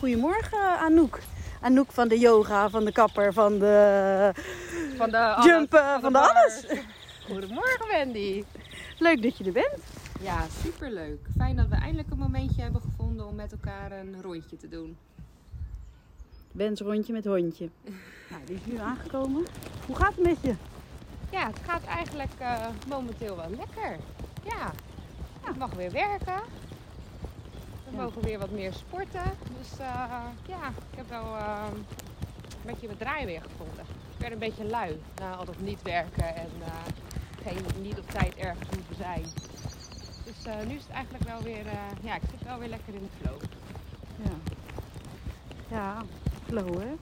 Goedemorgen Anouk. Anouk van de yoga, van de kapper, van de Van de jumpen, van de alles. Goedemorgen Wendy. Leuk dat je er bent. Ja, superleuk. Fijn dat we eindelijk een momentje hebben gevonden om met elkaar een rondje te doen. Wens rondje met hondje. Nou, die is nu aangekomen. Hoe gaat het met je? Ja, het gaat eigenlijk eh, momenteel wel lekker. Ja, ja, ik mag weer werken. We mogen weer wat meer sporten. Dus eh, ja, ik heb wel eh, een beetje mijn draai weer gevonden. Ik werd een beetje lui na al dat niet werken en eh, geen, niet op tijd ergens moeten zijn. Dus eh, nu is het eigenlijk wel weer, ja, ik zit wel weer lekker in de flow. Ja. Ja, flow hè?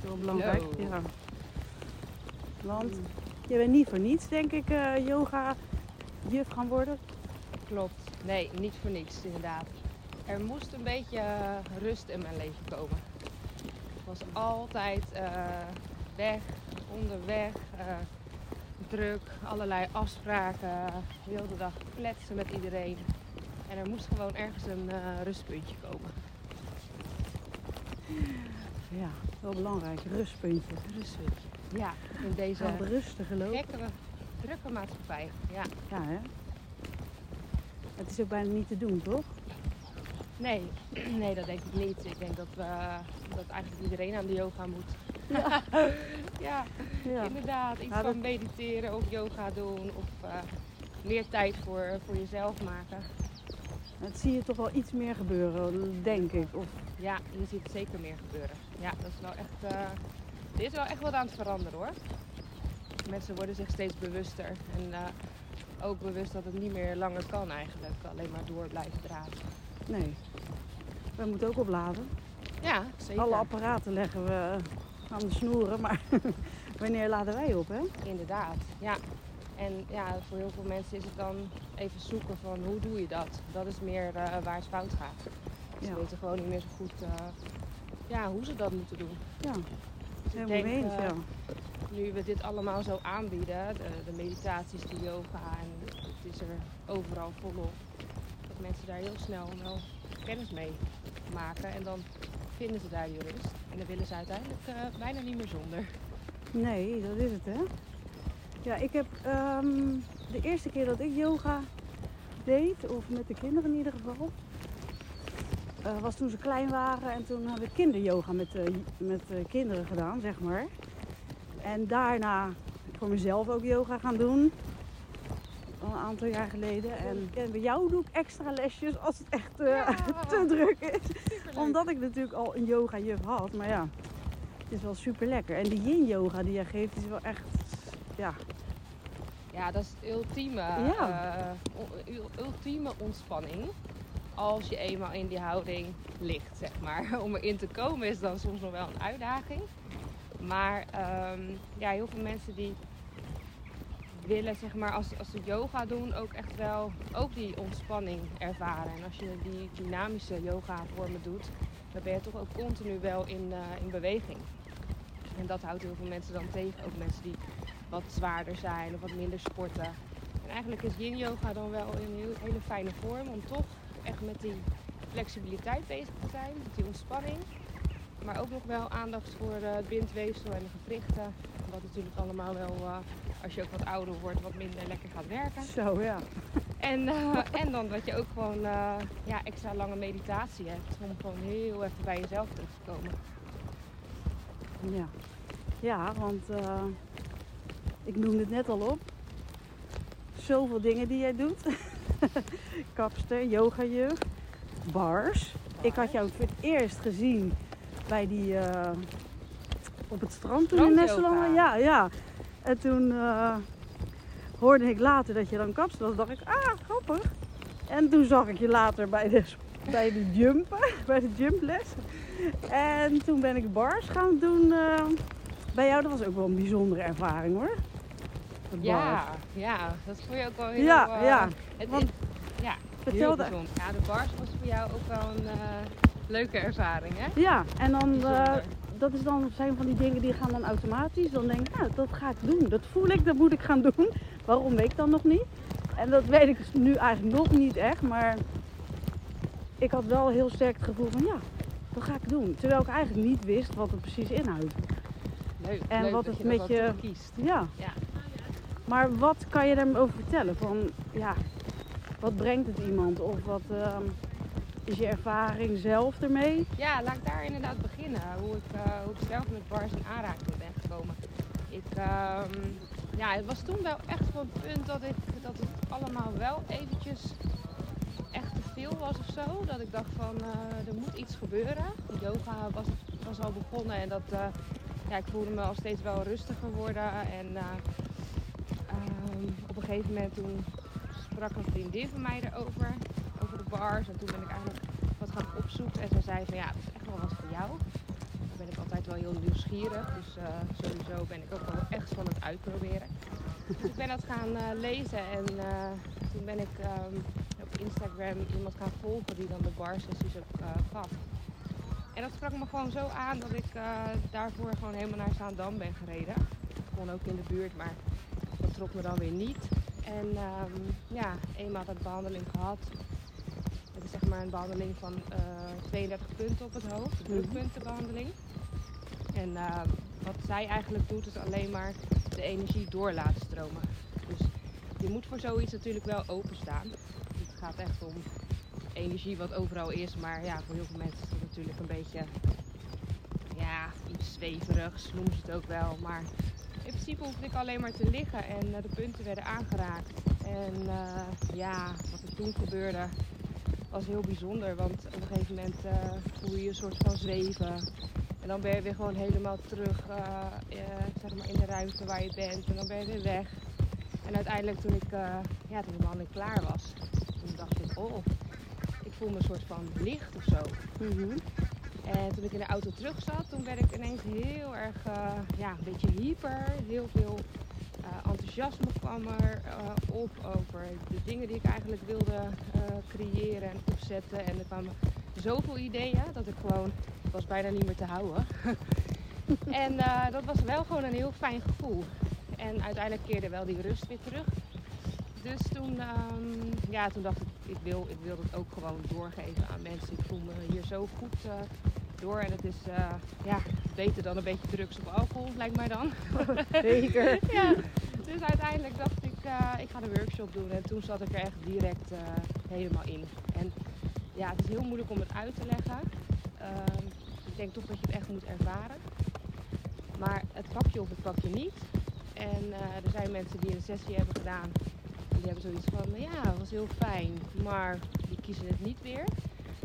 Heel belangrijk. Flow. Ja. Want je bent niet voor niets, denk ik, yoga juf gaan worden. Klopt. Nee, niet voor niets inderdaad. Er moest een beetje eh, rust in mijn leven komen. Ik was altijd eh, weg, onderweg, eh, druk, allerlei afspraken, de hele dag kletsen met iedereen. En er moest gewoon ergens een rustpuntje komen. Ja, wel belangrijk. Rustpuntje. Rustpuntje. Ja, in deze rustige loop. gekke, drukke maatschappij. Ja. Ja, hè? Het is ook bijna niet te doen, toch? Nee, nee, dat denk ik niet. Ik denk dat, we, dat eigenlijk iedereen aan de yoga moet. Ja. ja, Ja. inderdaad. Iets Ja, dat- van mediteren of yoga doen of eh, meer tijd voor, voor jezelf maken. Dat zie je toch wel iets meer gebeuren, denk ik. Of, Ja, je ziet het zeker meer gebeuren. Ja, dat is wel echt. eh er is wel echt wat aan het veranderen hoor. Mensen worden zich steeds bewuster. En eh, ook bewust dat het niet meer langer kan eigenlijk. Alleen maar door blijven dragen. nee. We moeten ook opladen. Ja, zeker. Alle apparaten leggen we aan de snoeren, maar wanneer laden wij op, hè? Inderdaad, ja. En ja, voor heel veel mensen is het dan even zoeken van hoe doe je dat? Dat is meer eh, waar het fout gaat. Ze Ja. weten gewoon niet meer zo goed eh, ja, hoe ze dat moeten doen. Ja, Dus helemaal denk, eh, ja. Nu we dit allemaal zo aanbieden, de, de meditaties, de yoga en het is er overal volop. Dat mensen daar heel snel wel kennis mee maken en dan vinden ze daar die rust. En dan willen ze uiteindelijk eh, bijna niet meer zonder. Nee, dat is het, hè? Ja, ik heb ehm, de eerste keer dat ik yoga deed, of met de kinderen in ieder geval, eh, was toen ze klein waren. En toen heb ik kinderyoga met, eh, met kinderen gedaan, zeg maar. En daarna voor mezelf ook yoga gaan doen. Al een aantal jaar geleden. En bij jou doe ik extra lesjes als het echt eh, te druk is. Omdat ik natuurlijk al een yoga juf had. Maar ja, het is wel super lekker. En die yin yoga die jij geeft is wel echt, ja, Ja, dat is het ultieme, Ja. eh, ultieme ontspanning. Als je eenmaal in die houding ligt, zeg maar. Om erin te komen is dan soms nog wel een uitdaging. Maar ehm, ja, heel veel mensen die willen, zeg maar, als, als ze yoga doen, ook echt wel ook die ontspanning ervaren. En als je die dynamische yoga vormen doet, dan ben je toch ook continu wel in, eh, in beweging. En dat houdt heel veel mensen dan tegen. Ook mensen die wat zwaarder zijn of wat minder sporten. En eigenlijk is yin yoga dan wel een heel, hele fijne vorm om toch echt met die flexibiliteit bezig te zijn, met die ontspanning. Maar ook nog wel aandacht voor eh, het bindweefsel en de gewrichten. Wat natuurlijk allemaal wel, eh, als je ook wat ouder wordt, wat minder lekker gaat werken. zo ja. En, eh, en dan dat je ook gewoon eh, ja, extra lange meditatie hebt om gewoon heel even bij jezelf terug te komen. Ja, ja want eh, ik noemde het net al op. Zoveel dingen die jij doet. Kapster, yogajuf, bars. Ik had jou voor het eerst gezien bij die op het strand toen in. Nesselanden. Ja, ja. En toen eh, hoorde ik later dat je dan kapster was. dacht ik, ah, grappig. En toen zag ik je later bij de bij de jumpen, bij de jumples. En toen ben ik bars gaan doen uh, bij jou. Dat was ook wel een bijzondere ervaring hoor. Ja, ja, dat vond je ook wel heel... Ja, uh, ja. Het, Want, ja, heel bijzonder. Ja, de bars was voor jou ook wel een uh, leuke ervaring hè? Ja, en dan... dat is dan, zijn van die dingen die gaan dan automatisch. Dan denk ik, nou, dat ga ik doen. Dat voel ik, dat moet ik gaan doen. Waarom weet ik dan nog niet. En dat weet ik nu eigenlijk nog niet echt. Maar ik had wel heel sterk het gevoel van ja, dat ga ik doen. Terwijl ik eigenlijk niet wist wat het precies inhoudt. Leuk, en leuk wat dat het je met dat je. kiest. Ja. ja. Maar wat kan je daarover vertellen? Van ja, wat brengt het iemand? Of wat uh, is je ervaring zelf ermee? Ja, laat ik daar inderdaad beginnen. Hoe ik, uh, hoe ik zelf met bars in aanraking ben gekomen. Ik, um, ja, het was toen wel echt wel het punt dat, ik, dat het allemaal wel eventjes echt te veel was of zo. Dat ik dacht van uh, er moet iets gebeuren. Yoga was, was al begonnen en dat, uh, ja, ik voelde me al steeds wel rustiger worden. En um, op een gegeven moment toen sprak een vriendin van mij erover, over de bars. En toen ben ik eigenlijk opzoeken. En ze zei van ja, dat is echt wel wat voor jou. Dan ben ik altijd wel heel nieuwsgierig. Dus sowieso ben ik ook wel echt van het uitproberen. Dus ik ben dat gaan lezen en toen ben ik um, op Instagram iemand gaan volgen die dan de bar sessies ook gaf. En dat sprak me gewoon zo aan dat ik daarvoor gewoon helemaal naar Zaandam ben gereden. Gewoon ook in de buurt, maar dat trok me dan weer niet. En um, ja, eenmaal dat behandeling gehad. Het is zeg maar een behandeling van uh, 32 punten op het hoofd, een drukpuntenbehandeling. En wat zij eigenlijk doet is alleen maar de energie door laten stromen. Dus je moet voor zoiets natuurlijk wel openstaan. Het gaat echt om energie wat overal is. Maar ja, voor heel veel mensen is het natuurlijk een beetje ja, iets zweverigs, noemen ze het ook wel. Maar in principe hoefde ik alleen maar te liggen en uh, de punten werden aangeraakt. En uh, ja, wat er toen gebeurde was heel bijzonder. Want op een gegeven moment uh, voel je je een soort van zweven. En dan ben je weer gewoon helemaal terug zeg maar in de ruimte waar je bent. En dan ben je weer weg. En uiteindelijk toen ik, ja, toen de behandeling klaar was, toen dacht ik, oh, ik voel me een soort van licht of zo. Mm -hmm. En toen ik in de auto terug zat, toen werd ik ineens heel erg, ja, een beetje hyper. Heel veel enthousiasme kwam er op over de dingen die ik eigenlijk wilde creëren en opzetten. En er kwamen zoveel ideeën dat ik gewoon, ik was bijna niet meer te houden. en dat was wel gewoon een heel fijn gevoel. En uiteindelijk keerde wel die rust weer terug. Dus toen, um, ja, toen dacht ik, ik wil, ik wil het ook gewoon doorgeven aan mensen. Ik voel me hier zo goed door. En het is uh, ja, beter dan een beetje drugs of alcohol, lijkt mij dan. Zeker. ja. Dus uiteindelijk dacht ik, uh, ik ga een workshop doen. En toen zat ik er echt direct helemaal in. En ja, het is heel moeilijk om het uit te leggen. Ehm, ik denk toch dat je het echt moet ervaren. Maar het pak je of het pak je niet. En uh, er zijn mensen die een sessie hebben gedaan. En die hebben zoiets van, ja, dat was heel fijn. Maar die kiezen het niet weer.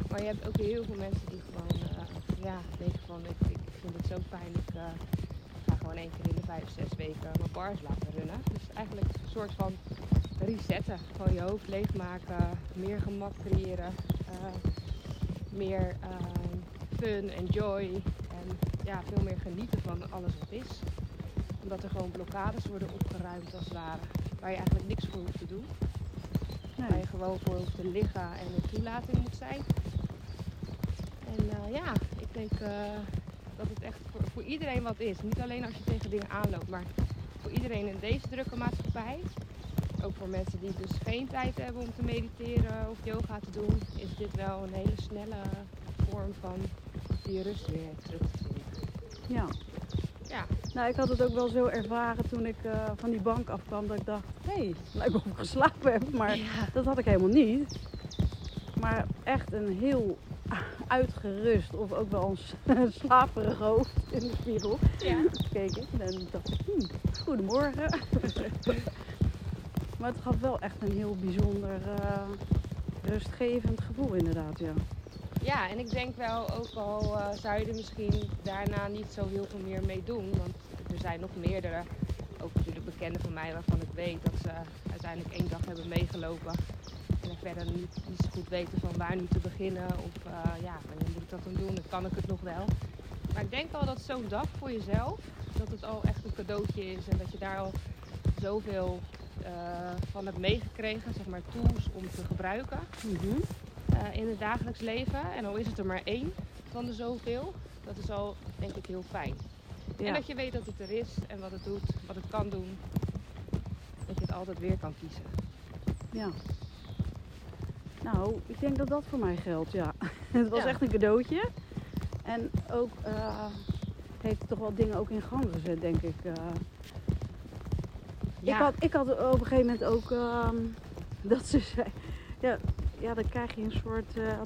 Maar je hebt ook heel veel mensen die gewoon ja, denken van, ik, vind het zo fijn. Ik gewoon één keer in de vijf, zes weken mijn bars laten runnen. Dus eigenlijk een soort van resetten. Gewoon je hoofd leegmaken. Meer gemak creëren. meer fun en joy. En ja, veel meer genieten van alles wat is omdat er gewoon blokkades worden opgeruimd als het ware. Waar je eigenlijk niks voor hoeft te doen. Nee. Waar je gewoon voor hoeft te liggen en een toelating moet zijn. En uh, ja, ik denk dat het echt voor, voor, iedereen wat is. Niet alleen als je tegen dingen aanloopt, maar voor iedereen in deze drukke maatschappij. Ook voor mensen die dus geen tijd hebben om te mediteren of yoga te doen, is dit wel een hele snelle vorm van die rust weer terug te vinden. Ja. Ja. Nou, ik had het ook wel zo ervaren toen ik uh, van die bank afkwam dat ik dacht, hé, hey, lijkt of ik geslapen heb. Maar ja. dat had ik helemaal niet. Maar echt een heel uitgerust of ook wel een slaperig hoofd in de spiegel. Ja. Keek ik en dacht ik, hm, goedemorgen. maar het gaf wel echt een heel bijzonder uh, rustgevend gevoel inderdaad, ja. Ja, en ik denk wel, ook al uh, zou je er misschien daarna niet zo heel veel meer mee doen. Want er zijn nog meerdere, ook natuurlijk bekenden van mij, waarvan ik weet dat ze uit uiteindelijk één dag hebben meegelopen. En er verder niet, niet zo goed weten van waar nu te beginnen. Of uh, ja, wanneer moet ik dat dan doen? Dan kan ik het nog wel. Maar ik denk al dat zo'n dag voor jezelf, dat het al echt een cadeautje is. En dat je daar al zoveel uh, van hebt meegekregen. Zeg maar tools om te gebruiken Mhm. uh, in het dagelijks leven. En al is het er maar één van de zoveel. Dat is al denk ik heel fijn. En Ja. dat je weet dat het er is en wat het doet, wat het kan doen. Dat je het altijd weer kan kiezen. ja. Nou, ik denk dat dat voor mij geldt, ja. Het was Ja. echt een cadeautje. En ook eh, heeft toch wel dingen ook in gang gezet, denk ik. eh. Ik, had, ik had op een gegeven moment ook ehm, dat ze zei, ja, ja, dan krijg je een soort. eh,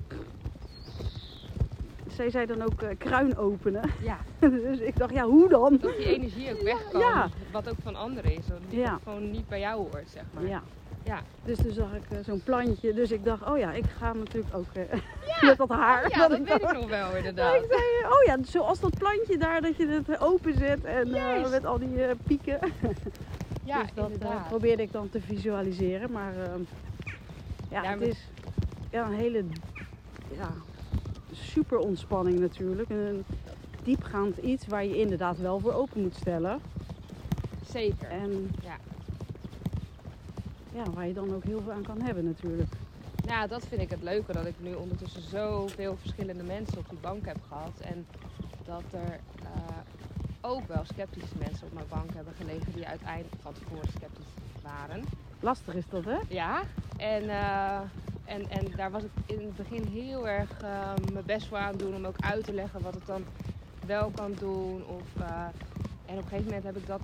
zij zei dan ook kruin openen. ja, dus ik dacht, ja, hoe dan? dat die energie ook weg kan. ja. Wat ook van anderen is. Dat die Ja. gewoon niet bij jou hoort, zeg maar. Ja. Ja. Dus toen zag ik eh, zo'n plantje. Dus ik dacht, oh ja, ik ga natuurlijk ook eh, met dat haar. Oh ja, dat weet ik nog wel Ja, inderdaad. ik zei, eh, oh ja, zoals dat plantje daar, dat je het openzet en met al die pieken. Ja, dus dat inderdaad. probeerde ik dan te visualiseren. Maar ja, Ja, het maar- is ja, een hele ja, super ontspanning natuurlijk. Een diepgaand iets waar je inderdaad wel voor open moet stellen. Zeker. En Ja. Ja, waar je dan ook heel veel aan kan hebben natuurlijk. Nou, dat vind ik het leuke. Dat ik nu ondertussen zoveel verschillende mensen op die bank heb gehad. En dat er eh, ook wel sceptische mensen op mijn bank hebben gelegen die uiteindelijk van tevoren sceptisch waren. Lastig is dat, hè? Ja, en, eh, en, en daar was ik in het begin heel erg eh, mijn best voor aan het doen om ook uit te leggen wat het dan wel kan doen. Of, en op een gegeven moment heb ik dat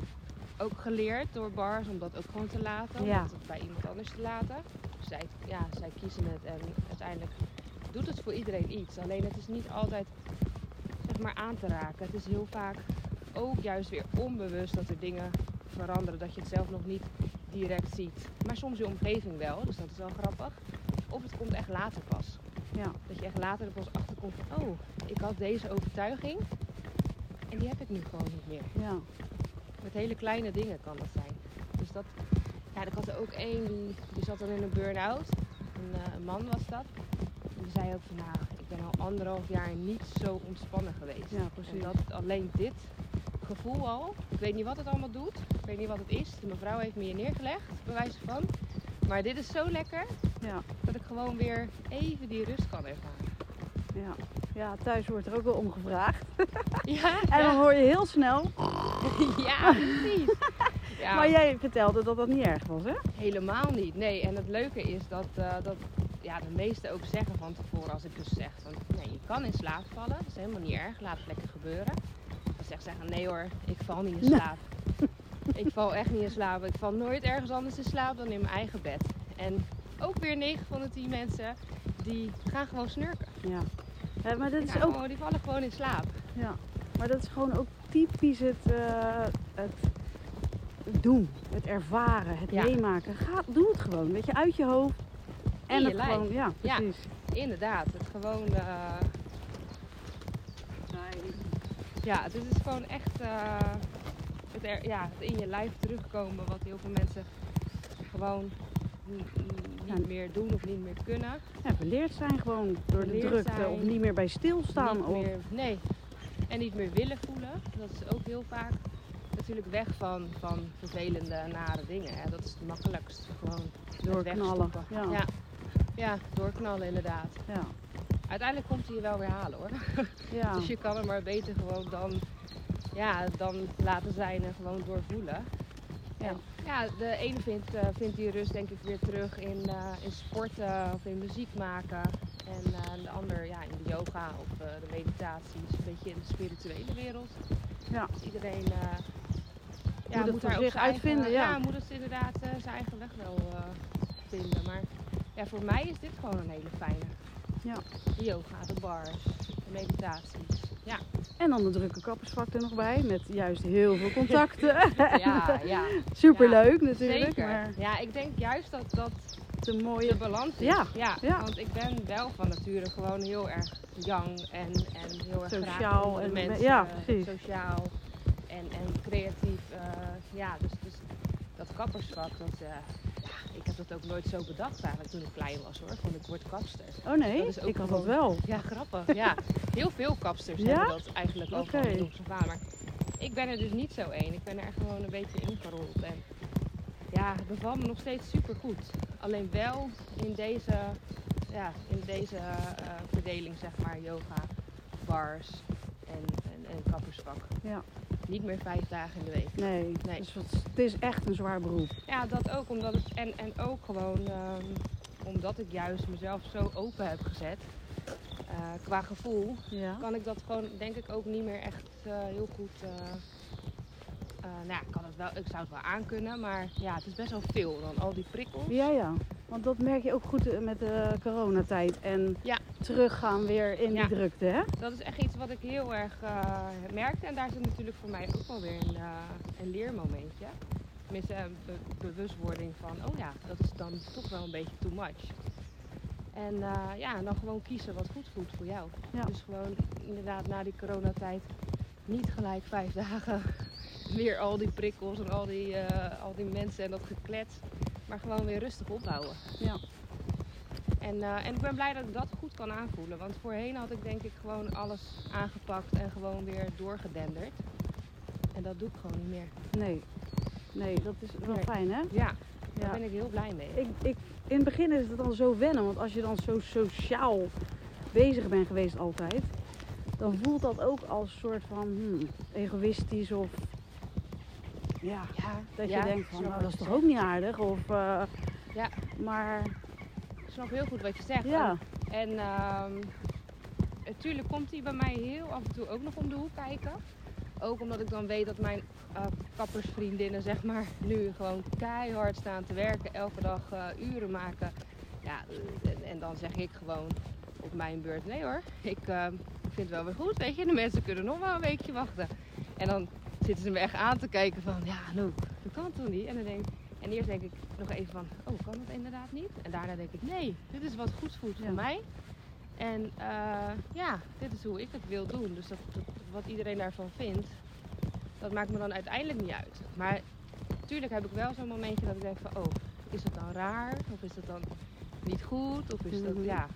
ook geleerd door bars om dat ook gewoon te laten. Om het bij iemand anders te laten. Zij, ja, zij kiezen het en uiteindelijk doet het voor iedereen iets. Alleen het is niet altijd zeg maar aan te raken. Het is heel vaak ook juist weer onbewust dat er dingen veranderen. Dat je het zelf nog niet direct ziet. Maar soms je omgeving wel, dus dat is wel grappig. Of het komt echt later pas. Ja. Dat je echt later er pas achterkomt van, oh, ik had deze overtuiging. En die heb ik nu gewoon niet meer. Ja. Met hele kleine dingen kan dat zijn. Dus dat, ja, ik had er ook één die, die zat dan in een burn-out. Een, eh, een man was dat. En die zei ook van, nou, ik ben al anderhalf jaar niet zo ontspannen geweest. Ja, En precies. dat alleen dit gevoel al, ik weet niet wat het allemaal doet, ik weet niet wat het is. De mevrouw heeft me hier neergelegd, bij wijze van. Maar dit is zo lekker Ja. dat ik gewoon weer even die rust kan ervaren. Ja. ja, thuis wordt er ook wel om gevraagd. Ja, En dan ja, hoor je heel snel. ja precies. Ja, Maar jij vertelde dat dat niet erg was, hè? helemaal niet. Nee, en het leuke is dat, eh, dat ja, de meesten ook zeggen van tevoren, als ik dus zeg van nee, je kan in slaap vallen, dat is helemaal niet erg, laat het lekker gebeuren. Dan zegt zeggen, nee hoor, ik val niet in Nee. slaap. ik val echt niet in slaap. Ik val nooit ergens anders in slaap dan in mijn eigen bed. En ook weer 9 van de 10 mensen die gaan gewoon snurken. Ja. Ja, maar dat is ook, die vallen gewoon in slaap. ja. maar dat is gewoon ook typisch het, eh, het doen, het ervaren, het Ja. meemaken. Ga, doe het gewoon, weet je, uit je hoofd. En je het lijf. gewoon, ja, Ja. precies. Inderdaad, het gewoon. eh, ja, het is gewoon echt. eh, het, er- ja, het in je lijf terugkomen, wat heel veel mensen gewoon niet Ja. meer doen of niet meer kunnen. Ja, beleerd zijn gewoon door de drukte zijn. of niet meer bij stilstaan. Niet Of, meer, nee. En niet meer willen voelen. Dat is ook heel vaak natuurlijk weg van, van vervelende, nare dingen. Hè. Dat is het makkelijkst. Gewoon Doorknallen, ja. ja. Ja, doorknallen inderdaad. ja. Uiteindelijk komt hij je wel weer halen hoor. Ja. Dus je kan er maar beter gewoon dan, ja, dan laten zijn en gewoon doorvoelen. Ja. En, ja, de ene vindt, eh, vindt die rust denk ik weer terug in, eh, in sporten of in muziek maken. En eh, de ander ja, in de yoga of de meditaties, een beetje in de spirituele wereld. Ja. Dus iedereen eh, ja, moet voor daar zich eigen- uitvinden, ja. moet het inderdaad eh, zijn eigen weg wel eh, vinden. Maar ja, voor mij is dit gewoon een hele fijne. Ja. De yoga, de bars, de meditaties. Ja, En dan de drukke kappersvak er nog bij, met juist heel veel contacten. ja, ja. Superleuk natuurlijk, Zeker. maar Ja, ik denk juist dat dat de de mooie... balans is. Ja, ja, ja. Want ik ben wel van nature gewoon heel erg young en, en heel erg graag Sociaal en- mensen. ja, eh, precies. Sociaal en, en creatief. eh, ja, dus, dus dat kappersvak, dat, eh, ik heb dat ook nooit zo bedacht eigenlijk toen ik klein was hoor. Van ik word kapster. Oh nee, Dat is ook ik had dat wel. Ja, grappig. Ja, heel veel kapsters Ja? hebben dat eigenlijk van af aan. Maar ik ben er dus niet zo één. Ik ben er gewoon een beetje ingerold. En ja, het bevalt me nog steeds super goed. Alleen wel in deze, ja, in deze eh, verdeling, zeg maar, yoga, bars en, en, en kappersvak. Ja. Niet meer vijf dagen in de week. Nee, Nee. Dus het, het is echt een zwaar beroep. Ja, dat ook. Omdat het, en, en ook gewoon ehm, omdat ik juist mezelf zo open heb gezet. eh, qua gevoel Ja. kan ik dat gewoon, denk ik, ook niet meer echt eh, heel goed. eh, eh, nou ja, ik, kan het wel, ik zou het wel aankunnen, maar ja, het is best wel veel dan al die prikkels. Ja, ja. Want dat merk je ook goed eh, met de coronatijd. En Ja. teruggaan weer in Ja. die drukte, hè? Dat is echt iets wat ik heel erg eh, merkte. En daar zit natuurlijk voor mij ook wel weer een, eh, een leermomentje. Tenminste, een be- bewustwording van, oh ja, dat is dan toch wel een beetje too much. En ja, dan gewoon kiezen wat goed voelt voor jou. Ja. Dus gewoon inderdaad na die coronatijd niet gelijk vijf dagen weer al die prikkels en al die, al die mensen en dat geklets. Maar gewoon weer rustig opbouwen. Ja. En, eh, en ik ben blij dat ik dat goed kan aanvoelen. Want voorheen had ik denk ik gewoon alles aangepakt en gewoon weer doorgedenderd. En dat doe ik gewoon niet meer. Nee. Nee, dat is wel Nee. fijn, hè? Ja, daar Ja. ben ik heel blij mee. Ik, ik, in het begin is het dan zo wennen, want als je dan zo sociaal bezig bent geweest altijd, dan voelt dat ook als soort van hmm, egoïstisch of ja, ja, dat je denkt van nou, dat is toch ook niet aardig of eh, Ja. maar. Ik snap heel goed wat je zegt. ja, En ehm, natuurlijk komt hij bij mij heel af en toe ook nog om de hoek kijken. Ook omdat ik dan weet dat mijn eh, kappersvriendinnen zeg maar nu gewoon keihard staan te werken. Elke dag eh, uren maken. Ja, en, en dan zeg ik gewoon op mijn beurt, nee hoor, ik eh, vind het wel weer goed. Weet je, de mensen kunnen nog wel een weekje wachten. En dan zitten ze me echt aan te kijken van, ja Anouk, dat kan toch niet? En dan denk ik, en eerst denk ik nog even van, oh kan dat inderdaad niet? En daarna denk ik, nee, dit is wat goed voelt Ja. voor mij. En eh, ja, dit is hoe ik het wil doen. Dus dat, dat- wat iedereen daarvan vindt, dat maakt me dan uiteindelijk niet uit. Maar natuurlijk heb ik wel zo'n momentje dat ik denk van, oh, is het dan raar? Of is het dan niet goed? Of is dat, Mhm. ja,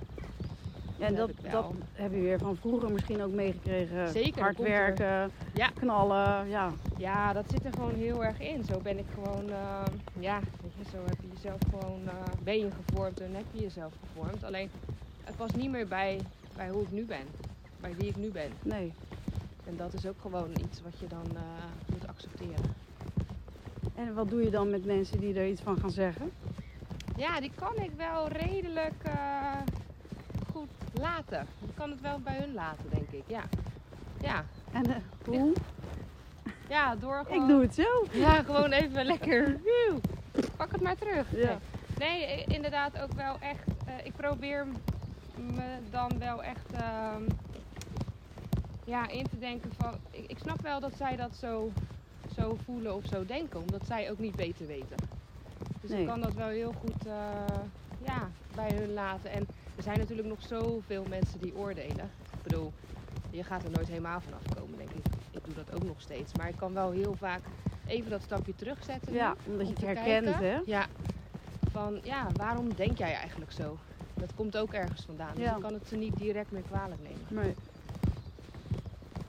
Ja, en dat dat, heb dat je weer van vroeger misschien ook meegekregen. Zeker, Hard dat er. Ja. knallen, ja. ja, dat zit er gewoon heel erg in. Zo ben ik gewoon, eh, ja, weet je, zo heb je jezelf gewoon, eh, ben je gevormd en heb je jezelf gevormd. Alleen, het past niet meer bij, bij hoe ik nu ben. Bij wie ik nu ben. Nee. En dat is ook gewoon iets wat je dan eh, moet accepteren. En wat doe je dan met mensen die er iets van gaan zeggen? Ja, die kan ik wel redelijk goed laten. Ik kan het wel bij hun laten, denk ik. Ja, ja. En eh, hoe? ja door gewoon... Ik doe het zo. Ja, gewoon even lekker. Pak het maar terug. Ja. Nee, inderdaad ook wel echt. eh, ik probeer me dan wel echt ehm, ja, in te denken van. Ik, ik snap wel dat zij dat zo, zo voelen of zo denken, omdat zij ook niet beter weten. Dus Nee. ik kan dat wel heel goed eh, ja, bij hun laten. En er zijn natuurlijk nog zoveel mensen die oordelen. Ik bedoel, je gaat er nooit helemaal vanaf komen, denk ik. Ik doe dat ook nog steeds. Maar ik kan wel heel vaak even dat stapje terugzetten. nu, Ja, omdat je het herkent, kijken. hè? Ja. Van ja, waarom denk jij eigenlijk zo? Dat komt ook ergens vandaan. Dus Ja. ik kan het ze niet direct meer kwalijk nemen. Nee.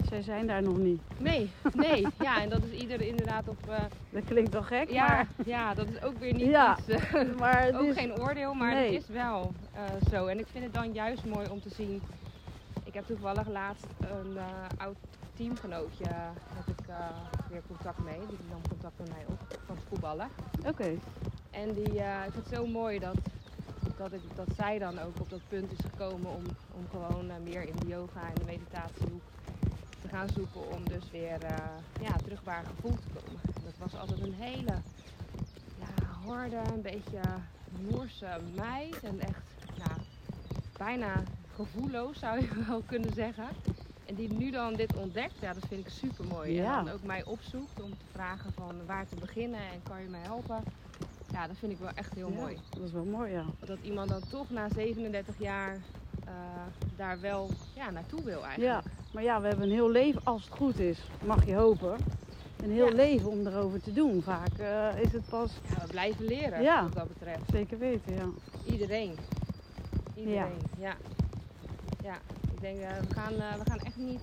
Zij zijn daar nog niet. Nee, nee. Ja, en dat is ieder inderdaad op. eh, Dat klinkt wel gek, ja, maar, ja, dat is ook weer niet Ja, iets. eh, maar het ook is- geen oordeel, maar Nee. het is wel eh, zo. En ik vind het dan juist mooi om te zien. Ik heb toevallig laatst een eh, oud teamgenootje heb ik eh, weer contact mee. Die nam contact met mij op van het voetballen. Oké, En die, eh, ik vind het zo mooi dat, dat, ik, dat zij dan ook op dat punt is gekomen om, om gewoon eh, meer in de yoga en de meditatiehoek te gaan zoeken. Om dus weer eh, ja, terug bij haar gevoel te komen. Dat was altijd een hele ja, harde, een beetje moerse meid. En echt bijna gevoelloos zou je wel kunnen zeggen. En die nu dan dit ontdekt, ja, dat vind ik super mooi. Ja. En dan ook mij opzoekt om te vragen van waar te beginnen en kan je mij helpen. Ja, dat vind ik wel echt heel Ja, mooi. dat is wel mooi, ja. Dat iemand dan toch na 37 jaar eh, daar wel ja, naartoe wil eigenlijk. Ja, maar ja, we hebben een heel leven, als het goed is, mag je hopen. een heel Ja. leven om erover te doen. Vaak eh, is het pas Ja, we blijven leren Ja. wat dat betreft. zeker weten, ja. Iedereen. Iedereen, ja. Ja, ik denk, eh, we, gaan, eh, we gaan echt niet,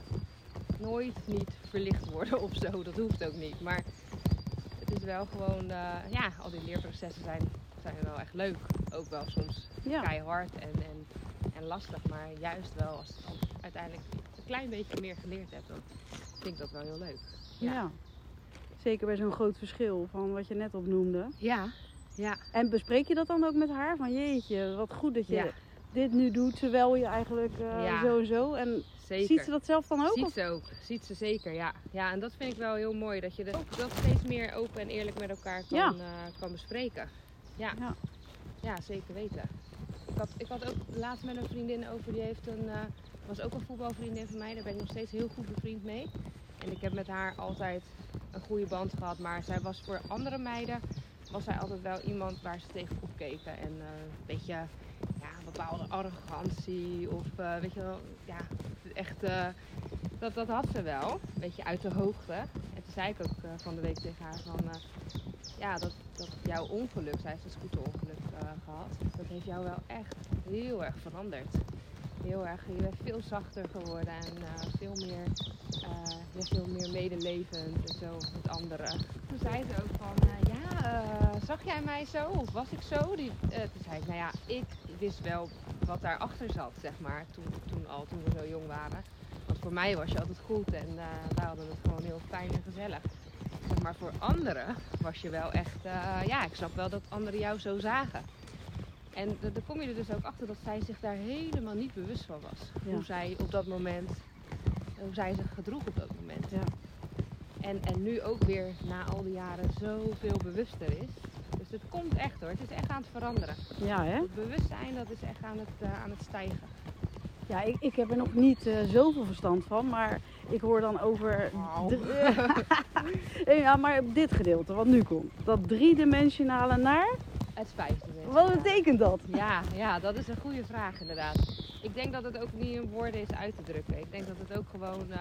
nooit niet verlicht worden of zo. Dat hoeft ook niet. Maar het is wel gewoon, eh, ja, al die leerprocessen zijn, zijn wel echt leuk. Ook wel soms Ja, keihard en, en, en lastig. Maar juist wel als je dan uiteindelijk een klein beetje meer geleerd hebt, dan vind ik dat wel heel leuk. ja. ja. Zeker bij zo'n groot verschil van wat je net opnoemde. Ja, ja. En bespreek je dat dan ook met haar? Van jeetje, wat goed dat je Ja. Dit nu doet, terwijl je eigenlijk eh, Ja. zo en zo. En Zeker. ziet ze dat zelf dan ook? Ziet of- ze ook. Ziet ze zeker, ja. Ja, en dat vind ik wel heel mooi. Dat je dat, dat steeds meer open en eerlijk met elkaar kan, Ja. eh, kan bespreken. Ja. Ja. ja, zeker weten. Ik had, ik had ook laatst met een vriendin over, die heeft een, eh, was ook een voetbalvriendin van mij. Daar ben ik nog steeds heel goed bevriend mee. En ik heb met haar altijd een goede band gehad. Maar zij was voor andere meiden, was zij altijd wel iemand waar ze tegen opkeken. En eh, een beetje, bepaalde arrogantie of, eh, weet je wel, ja, echt... eh, dat, dat had ze wel, een beetje uit de hoogte. En toen zei ik ook eh, van de week tegen haar van, ja, dat, dat jouw ongeluk, zij heeft een scooterongeluk eh, gehad, dat heeft jou wel echt heel erg veranderd. Heel erg, je bent veel zachter geworden en veel meer, ja, veel meer medelevend en zo met anderen. Toen zei ze ook van, ja, zag jij mij zo of was ik zo? Die, toen zei ik, nou ja, ik wist wel wat daarachter zat, zeg maar, toen, toen al, toen we zo jong waren. Want voor mij was je altijd goed en eh, wij hadden het gewoon heel fijn en gezellig. Zeg maar voor anderen was je wel echt, eh, ja, ik snap wel dat anderen jou zo zagen. En dan kom je er dus ook achter dat zij zich daar helemaal niet bewust van was. Ja. Hoe zij op dat moment, hoe zij zich gedroeg op dat moment. Ja. En, en nu ook weer na al die jaren zoveel bewuster is. Dus het komt echt hoor, het is echt aan het veranderen. Ja, hè? Het bewustzijn dat is echt aan het, eh, aan het stijgen. Ja, ik, ik heb er nog niet eh, zoveel verstand van, maar ik hoor dan over. De- ja, maar dit gedeelte, wat nu komt. Dat driedimensionale naar. Het vijfde. Wat betekent dat? Ja, ja, dat is een goede vraag inderdaad. Ik denk dat het ook niet in woorden is uit te drukken. Ik denk dat het ook gewoon. eh,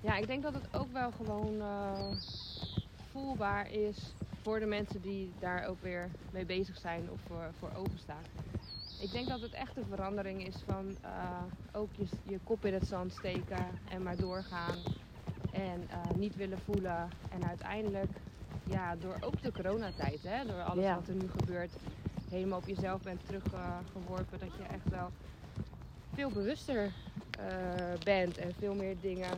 ja, ik denk dat het ook wel gewoon voelbaar is voor de mensen die daar ook weer mee bezig zijn of voor, voor openstaan. Ik denk dat het echt een verandering is van eh, ook je, je kop in het zand steken en maar doorgaan. En eh, niet willen voelen. En uiteindelijk, ja, door ook de coronatijd, hè, door alles Ja. wat er nu gebeurt, helemaal op jezelf bent teruggeworpen. dat je echt wel veel bewuster eh, bent en veel meer dingen.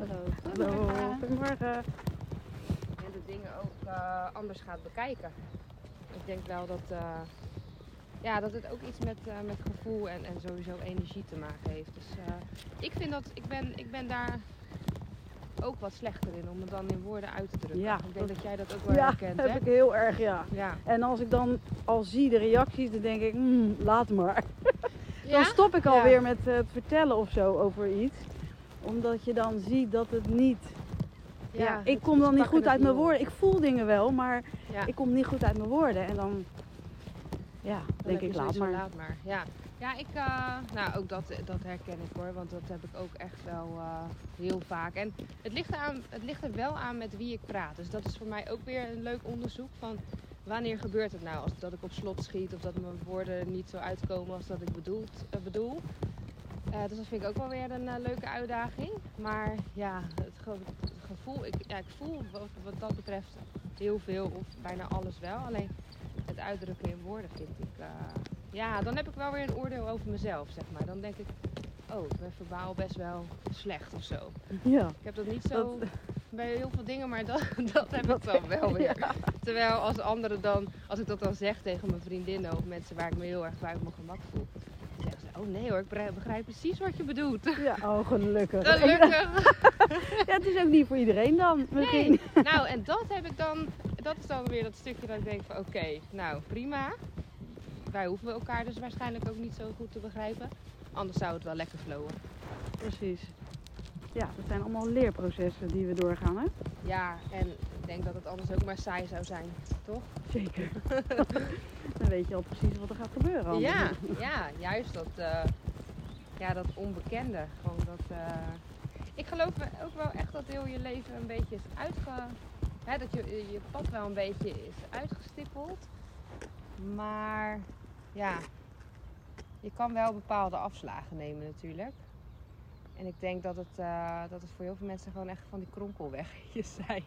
Hallo. Goedemorgen. Goedemorgen. en de dingen ook eh, anders gaat bekijken. Ik denk wel dat, eh, ja, dat het ook iets met, eh, met gevoel en, en sowieso energie te maken heeft. Dus ik vind dat, ik ben, ik ben daar ook wat slechter in om het dan in woorden uit te drukken. Ja, ik denk dat- jij dat ook wel Ja, herkent, hè? heb ik heel erg, ja. Ja. En als ik dan al zie de reacties, dan denk ik, hmm, laat maar. Dan Ja? stop ik Ja. alweer met het vertellen of zo over iets. Omdat je dan ziet dat het niet... Ja, ik kom dan niet goed uit mijn woorden. Ik voel dingen wel, maar Ja. ik kom niet goed uit mijn woorden. En dan, ja, Dan denk ik, laat maar. laat maar. Ja, ja ik, eh, nou ook dat, dat herken ik hoor, want dat heb ik ook echt wel eh, heel vaak. En het ligt, er aan, het ligt er wel aan met wie ik praat. Dus dat is voor mij ook weer een leuk onderzoek van wanneer gebeurt het nou? Als dat ik op slot schiet of dat mijn woorden niet zo uitkomen als dat ik bedoeld, eh, bedoel. Eh, dus dat vind ik ook wel weer een eh, leuke uitdaging. Maar ja, het, ge- het gevoel, ik, ja, ik voel wat, wat dat betreft heel veel of bijna alles wel. Alleen het uitdrukken in woorden vind ik. eh, ja, dan heb ik wel weer een oordeel over mezelf, zeg maar. Dan denk ik, oh, ik ben verbaal best wel slecht of zo. Ja, Ik heb dat niet zo Dat- bij heel veel dingen, maar dat, dat heb ik dan wel weer. Ja. Terwijl als anderen dan, als ik dat dan zeg tegen mijn vriendinnen of mensen waar ik me heel erg buiten mijn gemak voel, oh nee hoor, ik begrijp- precies wat je bedoelt. ja, oh gelukkig. Gelukkig. Ja, het is ook niet voor iedereen dan, misschien. Nee, nou en dat heb ik dan, dat is dan weer dat stukje dat ik denk van oké, nou prima. Wij hoeven elkaar dus waarschijnlijk ook niet zo goed te begrijpen. Anders zou het wel lekker flowen. Precies. Ja, dat zijn allemaal leerprocessen die we doorgaan, hè? Ja, en ik denk dat het anders ook maar saai zou zijn, toch? Zeker. dan weet je al precies wat er gaat gebeuren. anders. Ja, ja, juist dat, eh, ja, dat onbekende. Gewoon dat, eh, ik geloof ook wel echt dat heel je leven een beetje is uitge... Hè, dat je, je pad wel een beetje is uitgestippeld. Maar ja, je kan wel bepaalde afslagen nemen natuurlijk. En ik denk dat het, eh, dat het voor heel veel mensen gewoon echt van die kronkelwegjes zijn.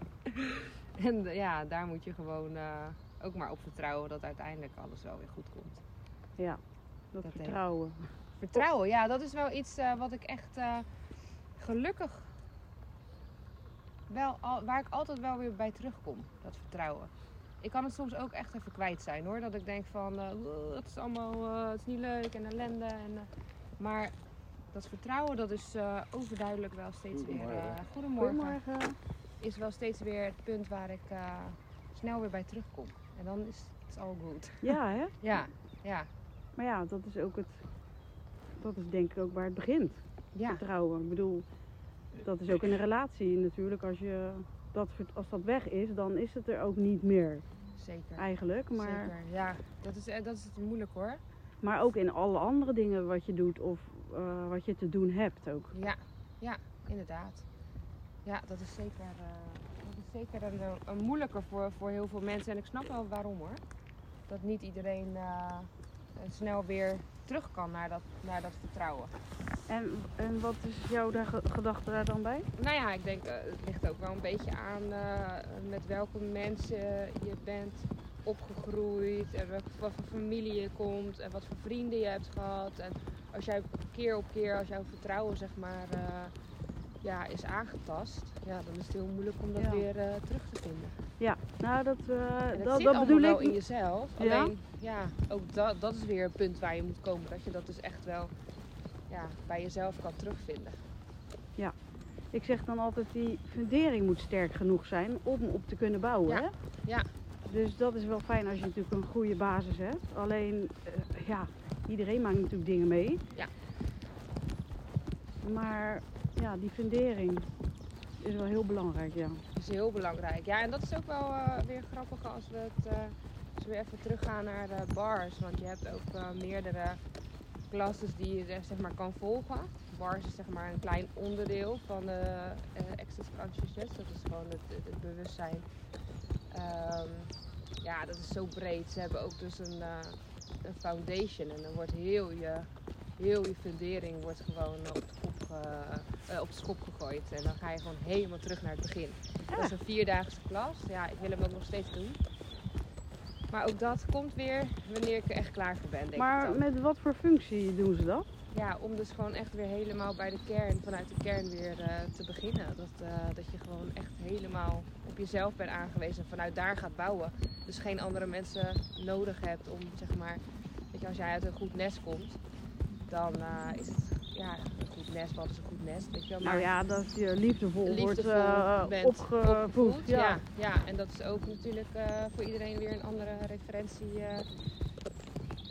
en eh, ja, daar moet je gewoon eh, ook maar op vertrouwen dat uiteindelijk alles wel weer goed komt. Ja, dat, Dat denk ik. vertrouwen. Vertrouwen, ja, dat is wel iets wat ik echt gelukkig wel al, waar ik altijd wel weer bij terugkom. Dat vertrouwen. Ik kan het soms ook echt even kwijt zijn hoor. Dat ik denk van eh, "Oeh, het is allemaal het is niet leuk en ellende. En, maar dat vertrouwen dat is eh, overduidelijk wel steeds weer. eh, goedemorgen. Goedemorgen. Is wel steeds weer het punt waar ik eh, snel weer bij terugkom. En dan is het all good. Ja, hè? Ja, ja, Maar ja, dat is ook het. Dat is denk ik ook waar het begint. ja. Vertrouwen. Ik bedoel, dat is ook in een relatie natuurlijk. Als, je dat, als dat weg is, dan is het er ook niet meer Zeker. eigenlijk. Maar, Zeker, ja. Dat is, dat is het moeilijk hoor. maar ook in alle andere dingen wat je doet of eh, wat je te doen hebt ook. Ja, ja, inderdaad. Ja, dat is zeker, eh, dat is zeker een, een moeilijker voor, voor heel veel mensen. En ik snap wel waarom hoor. Dat niet iedereen eh, snel weer terug kan naar dat, naar dat vertrouwen. En, en wat is jouw gedachte daar dan bij? Nou ja, ik denk, het ligt ook wel een beetje aan met welke mensen je bent opgegroeid. En welke, wat voor familie je komt. En wat voor vrienden je hebt gehad. En als jij keer op keer, als jouw vertrouwen zeg maar eh, ja, is aangetast. Ja, dan is het heel moeilijk om dat Ja. weer eh, terug te vinden. Ja, nou dat, het dat, dat bedoel wel ik. in jezelf. Ja? Alleen, ja, ook dat, dat is weer een punt waar je moet komen. Dat je dat dus echt wel ja, bij jezelf kan terugvinden. Ik zeg dan altijd, die fundering moet sterk genoeg zijn om op te kunnen bouwen. Ja, Hè? ja. Dus dat is wel fijn als je natuurlijk een goede basis hebt. Alleen, eh, ja, iedereen maakt natuurlijk dingen mee. Ja. Maar ja, die fundering is wel heel belangrijk, ja. Dat is heel belangrijk. Ja, en dat is ook wel eh, weer grappig als we het eh, als we weer even teruggaan naar de bars. Want je hebt ook meerdere classes die je zeg maar kan volgen. Bars is zeg maar een klein onderdeel van de eh Access Consciousness. Dat is gewoon het bewustzijn. Ehm, ja, dat is zo breed. Ze hebben ook dus een, eh, een foundation. En dan wordt heel je, heel je fundering wordt gewoon op de, kop, eh, op de schop gegooid. En dan ga je gewoon helemaal terug naar het begin. Dat is een vierdaagse klas. Ja, ik wil hem ook nog steeds doen. Maar ook dat komt weer wanneer ik er echt klaar voor ben, denk ik Maar met wat voor functie doen ze dat? Ja, om dus gewoon echt weer helemaal bij de kern, vanuit de kern weer eh, te beginnen. Dat, eh, dat je gewoon echt helemaal op jezelf bent aangewezen en vanuit daar gaat bouwen. Dus geen andere mensen nodig hebt om, zeg maar, weet je, als jij uit een goed nest komt, dan eh, is het, ja, een goed nest, wat is een goed nest, weet je wel. Nou ja, dat je liefdevol, wordt liefdevol bent opgevoed. Ja. Ja, ja, en dat is ook natuurlijk voor iedereen weer een andere referentie.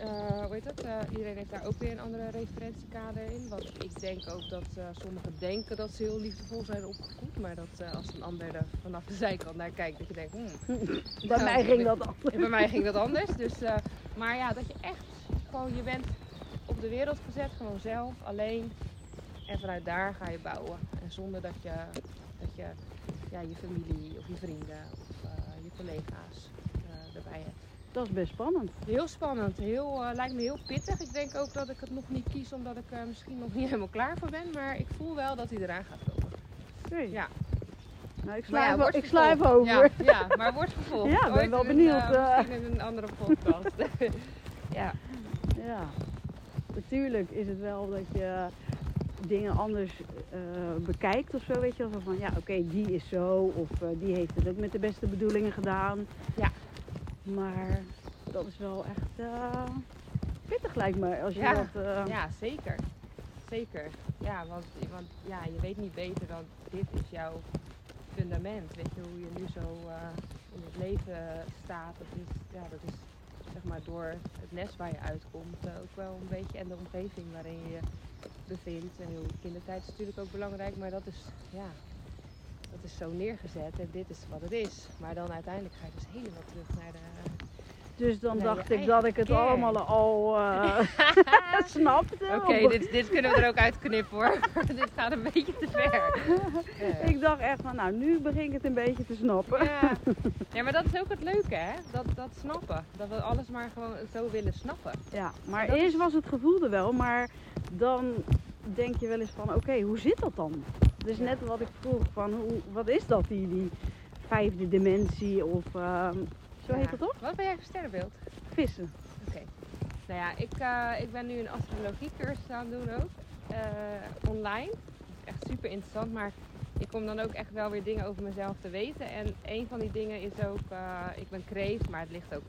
Eh hoe heet dat? Eh, iedereen heeft daar ook weer een andere referentiekader in. Want ik denk ook dat eh, sommigen denken dat ze heel liefdevol zijn opgevoed. Maar dat als een ander er vanaf de zijkant naar kijkt, dat je denkt, hmm, Bij mij ging ik- dat anders. bij mij ging dat anders. Dus, maar ja, dat je echt gewoon, je bent op de wereld gezet, gewoon zelf, alleen. En vanuit daar ga je bouwen. En zonder dat je, dat je ja, je familie of je vrienden of je collega's erbij hebt. Dat is best spannend. Heel spannend, heel, eh, lijkt me heel pittig. Ik denk ook dat ik het nog niet kies omdat ik er misschien nog niet helemaal klaar voor ben. Maar ik voel wel dat hij eraan gaat komen. Ja. Nou, ik sla, ja, ik sla even over. Ja, ja, maar wordt vervolgd. Ja, ik ben Ooit wel in een, benieuwd, eh, misschien in een andere podcast. ja. Ja, natuurlijk is het wel dat je dingen anders bekijkt of zo, weet je wel. Van, ja, oké, die is zo of die heeft het ook met de beste bedoelingen gedaan. Ja. Maar dat is wel echt eh, pittig lijkt me als je Ja. dat... eh, Ja, zeker. Zeker. Ja, want, want ja, je weet niet beter dan dit is jouw fundament. Weet je, hoe je nu zo eh, in het leven staat. Dat is, ja, dat is zeg maar door het nest waar je uitkomt ook wel een beetje. En de omgeving waarin je je bevindt. En je kindertijd is natuurlijk ook belangrijk. Maar dat is, ja, dat is zo neergezet. En dit is wat het is. Maar dan uiteindelijk ga je dus helemaal terug naar de... Dus dan Nee, dacht ik dat ik het allemaal al eh, snapte. Oké, dit, dit kunnen we er ook uitknippen hoor. dit gaat een beetje te ver. Ik dacht echt van, nou nu begin ik het een beetje te snappen. Ja. ja, maar dat is ook het leuke hè. Dat, dat snappen. Dat we alles maar gewoon zo willen snappen. Ja, maar Dat eerst was het gevoel er wel, maar dan denk je wel eens van, oké, hoe zit dat dan? Dus net wat ik vroeg, van hoe, wat is dat, die, die vijfde dimensie of ehm, zo Ja. heet dat toch? Wat ben jij voor sterrenbeeld? Vissen. Oké. Nou ja, ik, eh, ik ben nu een astrologiecursus aan het doen ook. eh, online. Dat is echt super interessant. Maar ik kom dan ook echt wel weer dingen over mezelf te weten. En een van die dingen is ook, eh, ik ben kreeft, maar het ligt ook,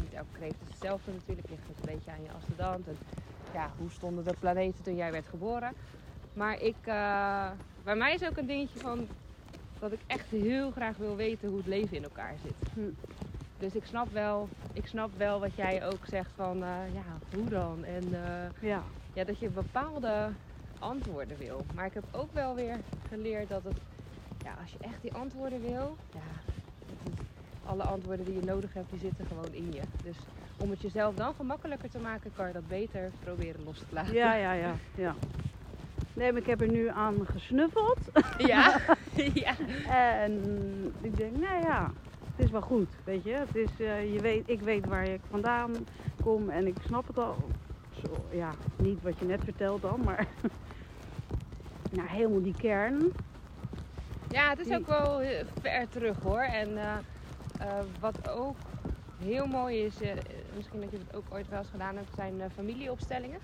niet elke kreeft is hetzelfde natuurlijk. Het ligt een beetje aan je ascendant. En ja, hoe stonden de planeten toen jij werd geboren. Maar ik, bij mij is ook een dingetje van dat ik echt heel graag wil weten hoe het leven in elkaar zit. Hm. Dus ik snap wel, ik snap wel wat jij ook zegt van, eh, ja, hoe dan? En eh, Ja. ja, dat je bepaalde antwoorden wil. Maar ik heb ook wel weer geleerd dat het, ja, als je echt die antwoorden wil, ja, alle antwoorden die je nodig hebt, die zitten gewoon in je. Dus om het jezelf dan gemakkelijker te maken, kan je dat beter proberen los te laten. Ja, ja, ja, ja. Nee, maar ik heb er nu aan gesnuffeld. ja. ja. En ik denk, nou ja, het is wel goed, weet je. Het is, eh, je weet, ik weet waar ik vandaan kom en ik snap het al. Zo, ja, niet wat je net vertelt dan, maar nou, helemaal die kern. Ja, het is Die- ook wel eh, ver terug hoor. En eh, wat ook heel mooi is, misschien dat je het ook ooit wel eens gedaan hebt, zijn familieopstellingen.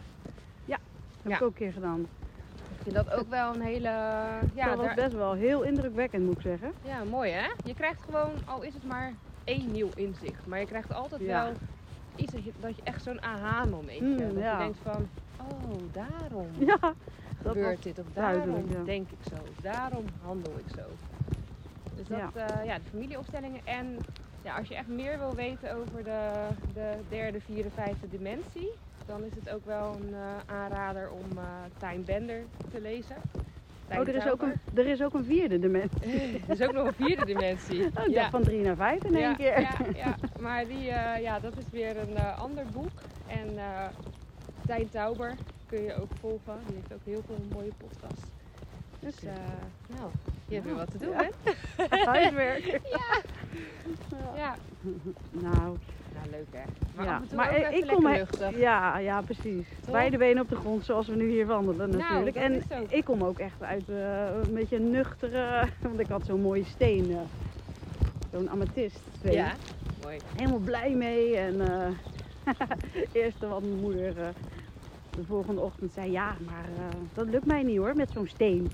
Heb Ja. ik ook een keer gedaan. Ik vind dat ook wel een hele. Ja, dat was daar- best wel heel indrukwekkend, moet ik zeggen. ja, mooi hè? Je krijgt gewoon, al is het maar één nieuw inzicht, maar je krijgt altijd Ja. wel iets dat je, dat je echt zo'n aha-momentje Mm, hebt. Dat ja. je denkt van, oh, daarom Ja, dat gebeurt dit, of daarom ja. denk ik zo, of daarom handel ik zo. Dus dat, ja, ja de familieopstellingen. En ja, als je echt meer wil weten over de, de derde, vierde, vijfde dimensie, dan is het ook wel een eh, aanrader om eh Time Bender te lezen. Oh, er is, ook een, er is ook een vierde dimensie. er is ook nog een vierde dimensie. Oh, ik dacht van drie naar vijf in één ja, keer. Ja, ja, maar die, eh, ja, dat is weer een ander boek. En eh Tijn Tauber kun je ook volgen. Die heeft ook heel veel mooie podcasts. Dus eh, nou, je hebt weer wat te doen, ja. hè? Huiswerk. Ja. Ja. Ja. Nou, Nou, leuk hè. Maar ja. maar ik, kom luchtig. Ja, ja, precies. Toch? Beide benen op de grond, zoals we nu hier wandelen Nou, natuurlijk. en ik kom ook echt uit eh, een beetje een nuchtere, want ik had zo'n mooie steen, eh, zo'n amethyst steen. Ja, mooi. Helemaal blij mee en eh eerste wat mijn moeder de volgende ochtend zei, ja, maar eh, dat lukt mij niet hoor, met zo'n steen.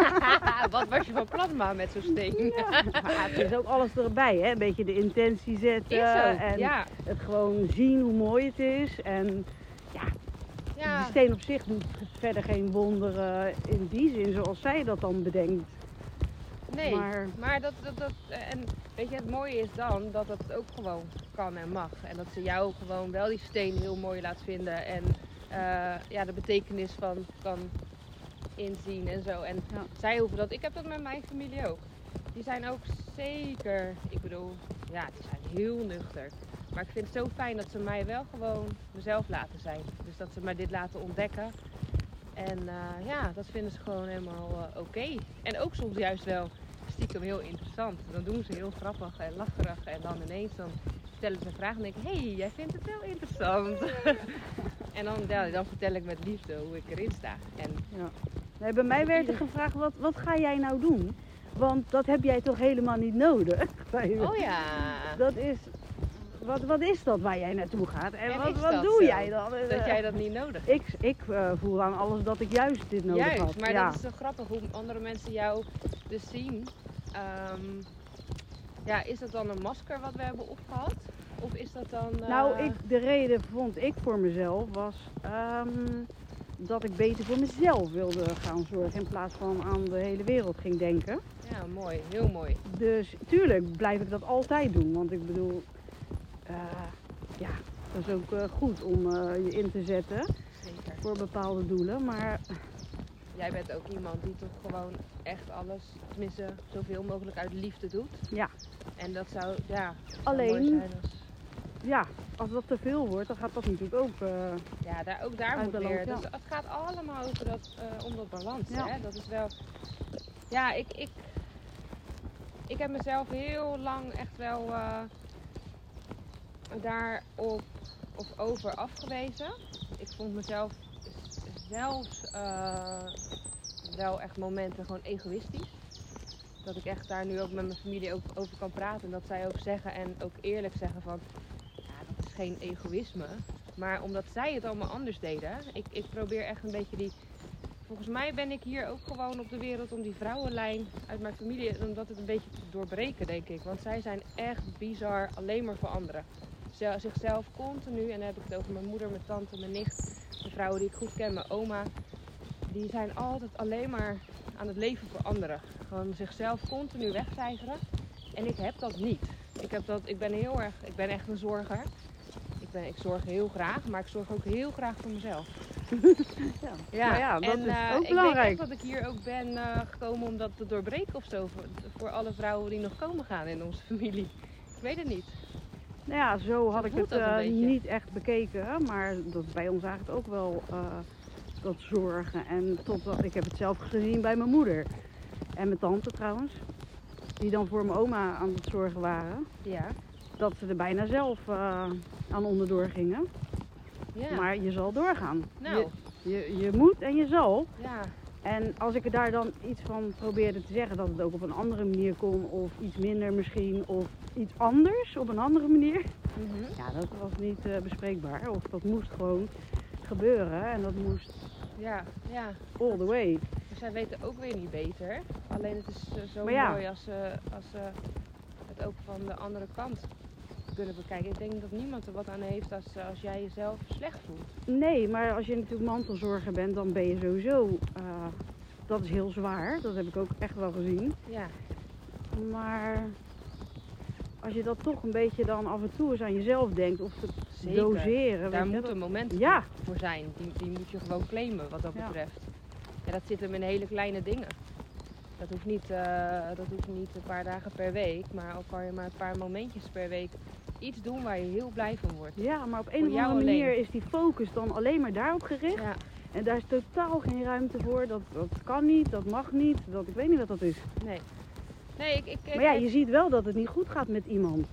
wat was je van plan maar met zo'n steen? Ja, maar het is ook alles erbij, hè? een beetje de intentie zetten en ja. het gewoon zien hoe mooi het is. En ja. de steen op zich doet verder geen wonderen in die zin zoals zij dat dan bedenkt. Nee, maar, Maar dat, dat, dat, en weet je, het mooie is dan dat het ook gewoon kan en mag. En dat ze jou gewoon wel die steen heel mooi laat vinden en eh, ja, de betekenis van kan inzien en zo. En Ja. zij hoeven dat, ik heb dat met mijn familie ook. Die zijn ook zeker, ik bedoel, ja, die zijn heel nuchter. Maar ik vind het zo fijn dat ze mij wel gewoon mezelf laten zijn. Dus dat ze mij dit laten ontdekken. En eh, ja, dat vinden ze gewoon helemaal eh, oké. En ook soms juist wel stiekem heel interessant. Dan doen ze heel grappig en lacherig. En dan ineens dan stellen ze een vraag en denk ik, hé, hey, jij vindt het wel interessant. en dan, ja, dan vertel ik met liefde hoe ik erin sta. En nee, bij mij werd er gevraagd, wat, wat ga jij nou doen? Want dat heb jij toch helemaal niet nodig? oh ja, Dat is, wat, wat is dat waar jij naartoe gaat? En, En wat, wat doe zo? jij dan? dat jij dat niet nodig hebt. Ik, ik eh, voel aan alles dat ik juist dit nodig Juist, had. maar ja. dat is zo grappig hoe andere mensen jou dus zien. Ehm, ja, is dat dan een masker wat we hebben opgehad? Of is dat dan... eh, Nou, ik, de reden vond ik voor mezelf was ehm, dat ik beter voor mezelf wilde gaan zorgen in plaats van aan de hele wereld ging denken. Ja, mooi. Heel mooi. Dus tuurlijk blijf ik dat altijd doen, want ik bedoel, eh, ja, dat is ook eh, goed om eh, je in te zetten Zeker. voor bepaalde doelen. Maar Jij bent ook iemand die toch gewoon echt alles, tenminste zoveel mogelijk uit liefde doet. Ja. En dat zou, ja, zou Alleen- mooi zijn als... ja, als dat te veel wordt, dan gaat dat natuurlijk ook. eh, Ja, daar, ook daar moet balans, weer. ja. Dus het gaat allemaal over dat, eh, om dat balans. Ja. Hè? Dat is wel. Ja, ik, ik, ik heb mezelf heel lang echt wel eh daarop of over afgewezen. Ik vond mezelf zelfs wel echt momenten gewoon egoïstisch. Dat ik echt daar nu ook met mijn familie ook over kan praten. En dat zij ook zeggen en ook eerlijk zeggen van... Geen egoïsme. Maar omdat zij het allemaal anders deden. Ik, ik probeer echt een beetje die... Volgens mij ben ik hier ook gewoon op de wereld om die vrouwenlijn uit mijn familie... Om dat het een beetje te doorbreken, denk ik. Want zij zijn echt bizar alleen maar voor anderen. Ze- Zichzelf continu, en dan heb ik het over mijn moeder, mijn tante, mijn nicht... De vrouwen die ik goed ken, mijn oma... Die zijn altijd alleen maar aan het leven voor anderen. Gewoon zichzelf continu wegcijferen. En ik heb dat niet. Ik, heb dat, ik ben heel erg, ik ben echt een zorger. Ik, ben, ik zorg heel graag, maar ik zorg ook heel graag voor mezelf. ja. Ja, Maar ja, dat en, is eh, ook Ik belangrijk. denk echt dat ik hier ook ben eh, gekomen om dat te doorbreken of zo. Voor, voor alle vrouwen die nog komen gaan in onze familie. Ik weet het niet. Nou ja, zo had ik het eh, niet echt bekeken. Maar dat bij ons eigenlijk ook wel dat zorgen. En totdat, ik heb het zelf gezien bij mijn moeder. En mijn tante trouwens. Die dan voor mijn oma aan het zorgen waren. Ja. Dat ze er bijna zelf eh, aan onderdoor gingen. Ja. Maar je zal doorgaan. nou, Je, je, je moet en je zal. ja. En als ik er daar dan iets van probeerde te zeggen, dat het ook op een andere manier kon, of iets minder misschien, of iets anders op een andere manier, Mhm. ja, dat was niet eh, bespreekbaar. Of dat moest gewoon gebeuren en dat moest Ja, ja. all the way. Maar zij weten ook weer niet beter. Alleen het is eh, zo ja. mooi als ze als, ze het ook van de andere kant kunnen bekijken. Ik denk dat niemand er wat aan heeft als, eh, als jij jezelf slecht voelt. Nee, maar als je natuurlijk mantelzorger bent, dan ben je sowieso, eh, dat is heel zwaar. Dat heb ik ook echt wel gezien. Ja, Maar als je dat toch een beetje dan af en toe eens aan jezelf denkt, of te zeker. doseren. Daar moet dat- een moment Ja, voor zijn. Die, die moet je gewoon claimen wat dat Ja. betreft. En dat zit hem in hele kleine dingen. Dat hoeft, niet, eh, dat hoeft niet een paar dagen per week, maar al kan je maar een paar momentjes per week iets doen waar je heel blij van wordt. Ja, maar op een of andere manier alleen. is die focus dan alleen maar daarop gericht. Ja, En daar is totaal geen ruimte voor. Dat, dat kan niet, dat mag niet. Dat, ik weet niet wat dat is. nee. Nee, ik, ik, Maar ja, je ziet wel dat het niet goed gaat met iemand.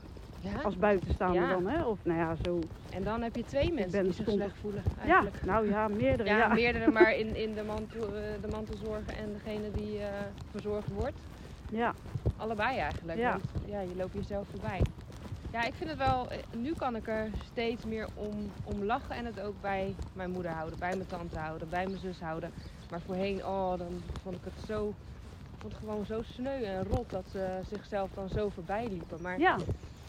Ja? Als buitenstaander Ja. dan, hè? Of nou ja, zo. En dan heb je twee mensen ben die zich stom. slecht voelen Ja, eigenlijk. nou ja, meerdere. Ja, Ja, meerdere, maar in, in de, mantel, eh, de mantelzorger en degene die eh, verzorgd wordt. ja. Allebei eigenlijk. Ja. Want ja, je loopt jezelf voorbij. Ja, ik vind het wel, eh, nu kan ik er steeds meer om, om lachen en het ook bij mijn moeder houden, bij mijn tante houden, bij mijn zus houden. Maar voorheen, oh, dan vond ik het zo, vond het gewoon zo sneu en rot dat ze zichzelf dan zo voorbij liepen. Maar ja.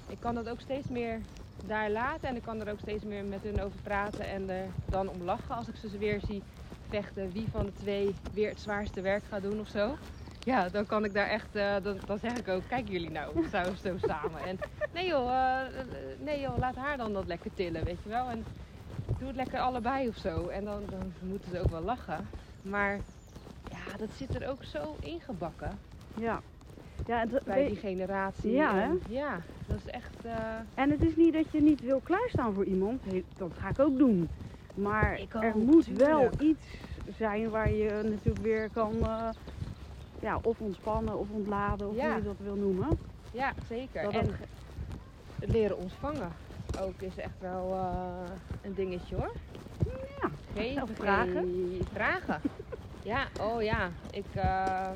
Ik kan dat ook steeds meer daar laten en ik kan er ook steeds meer met hun over praten en er dan om lachen als ik ze weer zie vechten wie van de twee weer het zwaarste werk gaat doen of zo. Ja, dan kan ik daar echt, eh, dan, dan zeg ik ook, kijk jullie nou, zo, zo samen. En nee joh, eh, eh, nee joh, laat haar dan dat lekker tillen, weet je wel. En doe het lekker allebei of zo. En dan, dan moeten ze ook wel lachen. Maar ja, dat zit er ook zo ingebakken ja. Ja bij die generatie. Ja? En ja, dat is echt... eh, en het is niet dat je niet wil klaarstaan voor iemand. Dat ga ik ook doen. Maar Ik ook, er moet wel iets zijn waar je natuurlijk weer kan... eh, ja, of ontspannen of ontladen, of Ja. hoe je dat wil noemen. Ja, zeker. Dat en dat- het leren ontvangen ook is echt wel eh, een dingetje hoor. Ja, Geven, Of vragen. ge- vragen. ja, oh ja. Ik, eh,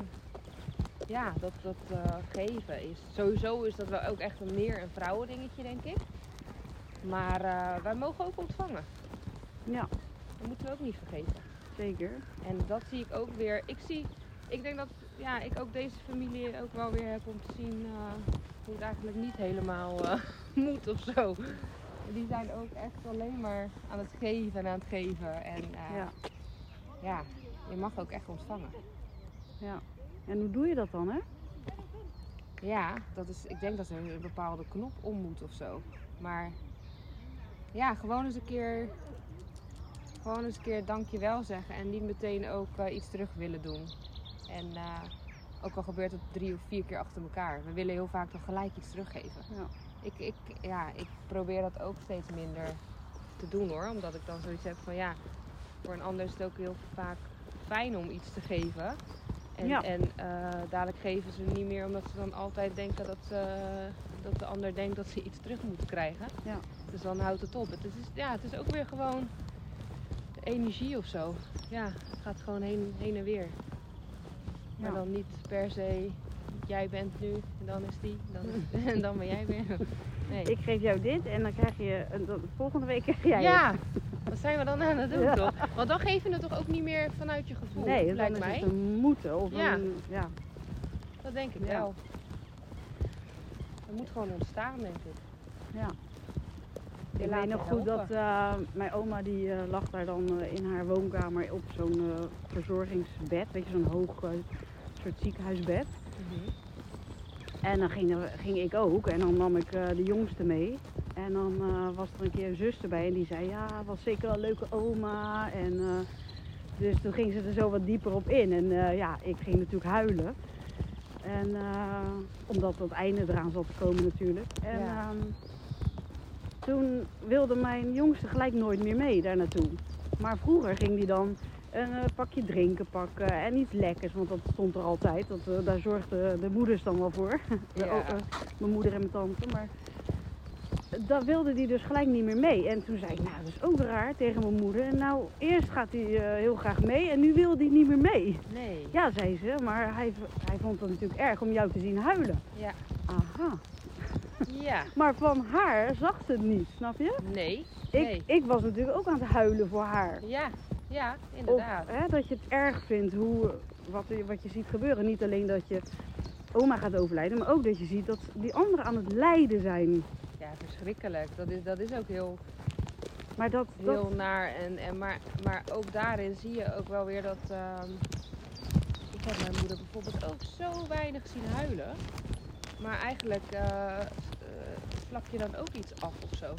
ja, dat, dat eh, geven is. Sowieso is dat wel ook echt een meer een vrouwendingetje, denk ik. Maar eh, wij mogen ook ontvangen. ja, Dat moeten we ook niet vergeten. zeker. En dat zie ik ook weer. Ik zie, ik denk dat ja, ik ook deze familie ook wel weer heb om te zien eh, hoe het eigenlijk niet helemaal moet of zo. Die zijn ook echt alleen maar aan het geven en aan het geven. En Ja. ja, je mag ook echt ontvangen. Ja. En hoe doe je dat dan, hè? Ja, dat is, ik denk dat er een bepaalde knop om moet of zo. Maar ja, gewoon eens een keer, gewoon eens een keer dankjewel zeggen en niet meteen ook eh, iets terug willen doen. En eh, Ook al gebeurt het drie of vier keer achter elkaar. We willen heel vaak dan gelijk iets teruggeven. Ja. Ik, ik, ja, ik probeer dat ook steeds minder te doen hoor. Omdat ik dan zoiets heb van ja, voor een ander is het ook heel vaak fijn om iets te geven. En, Ja. en eh, dadelijk geven ze niet meer omdat ze dan altijd denken dat, ze, dat de ander denkt dat ze iets terug moeten krijgen. Ja. Dus dan houdt het op. Het is, ja, het is ook weer gewoon energie of zo. Ja, het gaat gewoon heen, heen en weer. Maar Ja. dan niet per se, jij bent nu en dan is die dan, en dan ben jij weer. Nee. Ik geef jou dit en dan krijg je, en dan- volgende week krijg jij het. ja, wat zijn we dan aan het doen Ja. toch? Want dan geef je het toch ook niet meer vanuit je gevoel, Nee, dan lijkt is mij. een moeten. Of Ja. een, ja. Dat denk ik Ja. wel. Het moet gewoon ontstaan, denk ik. ja. Je Ik weet nog goed dat eh, mijn oma die eh, lag daar dan eh, in haar woonkamer op zo'n verzorgingsbed. Weet je, zo'n hoog soort ziekenhuisbed. Mhm. En dan ging, er- ging ik ook en dan nam ik eh, de jongste mee. En dan eh, was er een keer een zus erbij en die zei, ja, was zeker wel een leuke oma. En, eh, dus toen ging ze er zo wat dieper op in. En ja, ik ging natuurlijk huilen. En omdat dat einde eraan zat te komen natuurlijk. En Ja. ehm, toen wilde mijn jongste gelijk nooit meer mee daar naartoe. Maar vroeger ging die dan een eh, pakje drinken pakken en iets lekkers, want dat stond er altijd. Dat, eh, daar zorgden de moeders dan wel voor. Ja. ook, eh, mijn moeder en mijn tante. Maar dat wilde die dus gelijk niet meer mee. En toen zei ik, nou dat is ook raar tegen mijn moeder. En nou, eerst gaat hij heel graag mee en nu wil hij niet meer mee. Nee. Ja, zei ze, maar hij, hij vond het natuurlijk erg om jou te zien huilen. Ja. Aha. Ja. Maar van haar zag ze het niet, snap je? Nee. Ik, Nee. ik was natuurlijk ook aan het huilen voor haar. Ja. Ja, Of inderdaad. hè, dat je het erg vindt hoe, wat, je- wat je ziet gebeuren. Niet alleen dat je oma gaat overlijden, maar ook dat je ziet dat die anderen aan het lijden zijn. Ja, verschrikkelijk. Dat is, dat is ook heel, Maar dat, dat heel naar. En, en maar, maar ook daarin zie je ook wel weer dat. ehm, ik heb mijn moeder bijvoorbeeld ook zo weinig zien huilen. Maar eigenlijk eh, eh, vlak je dan ook iets af of zo.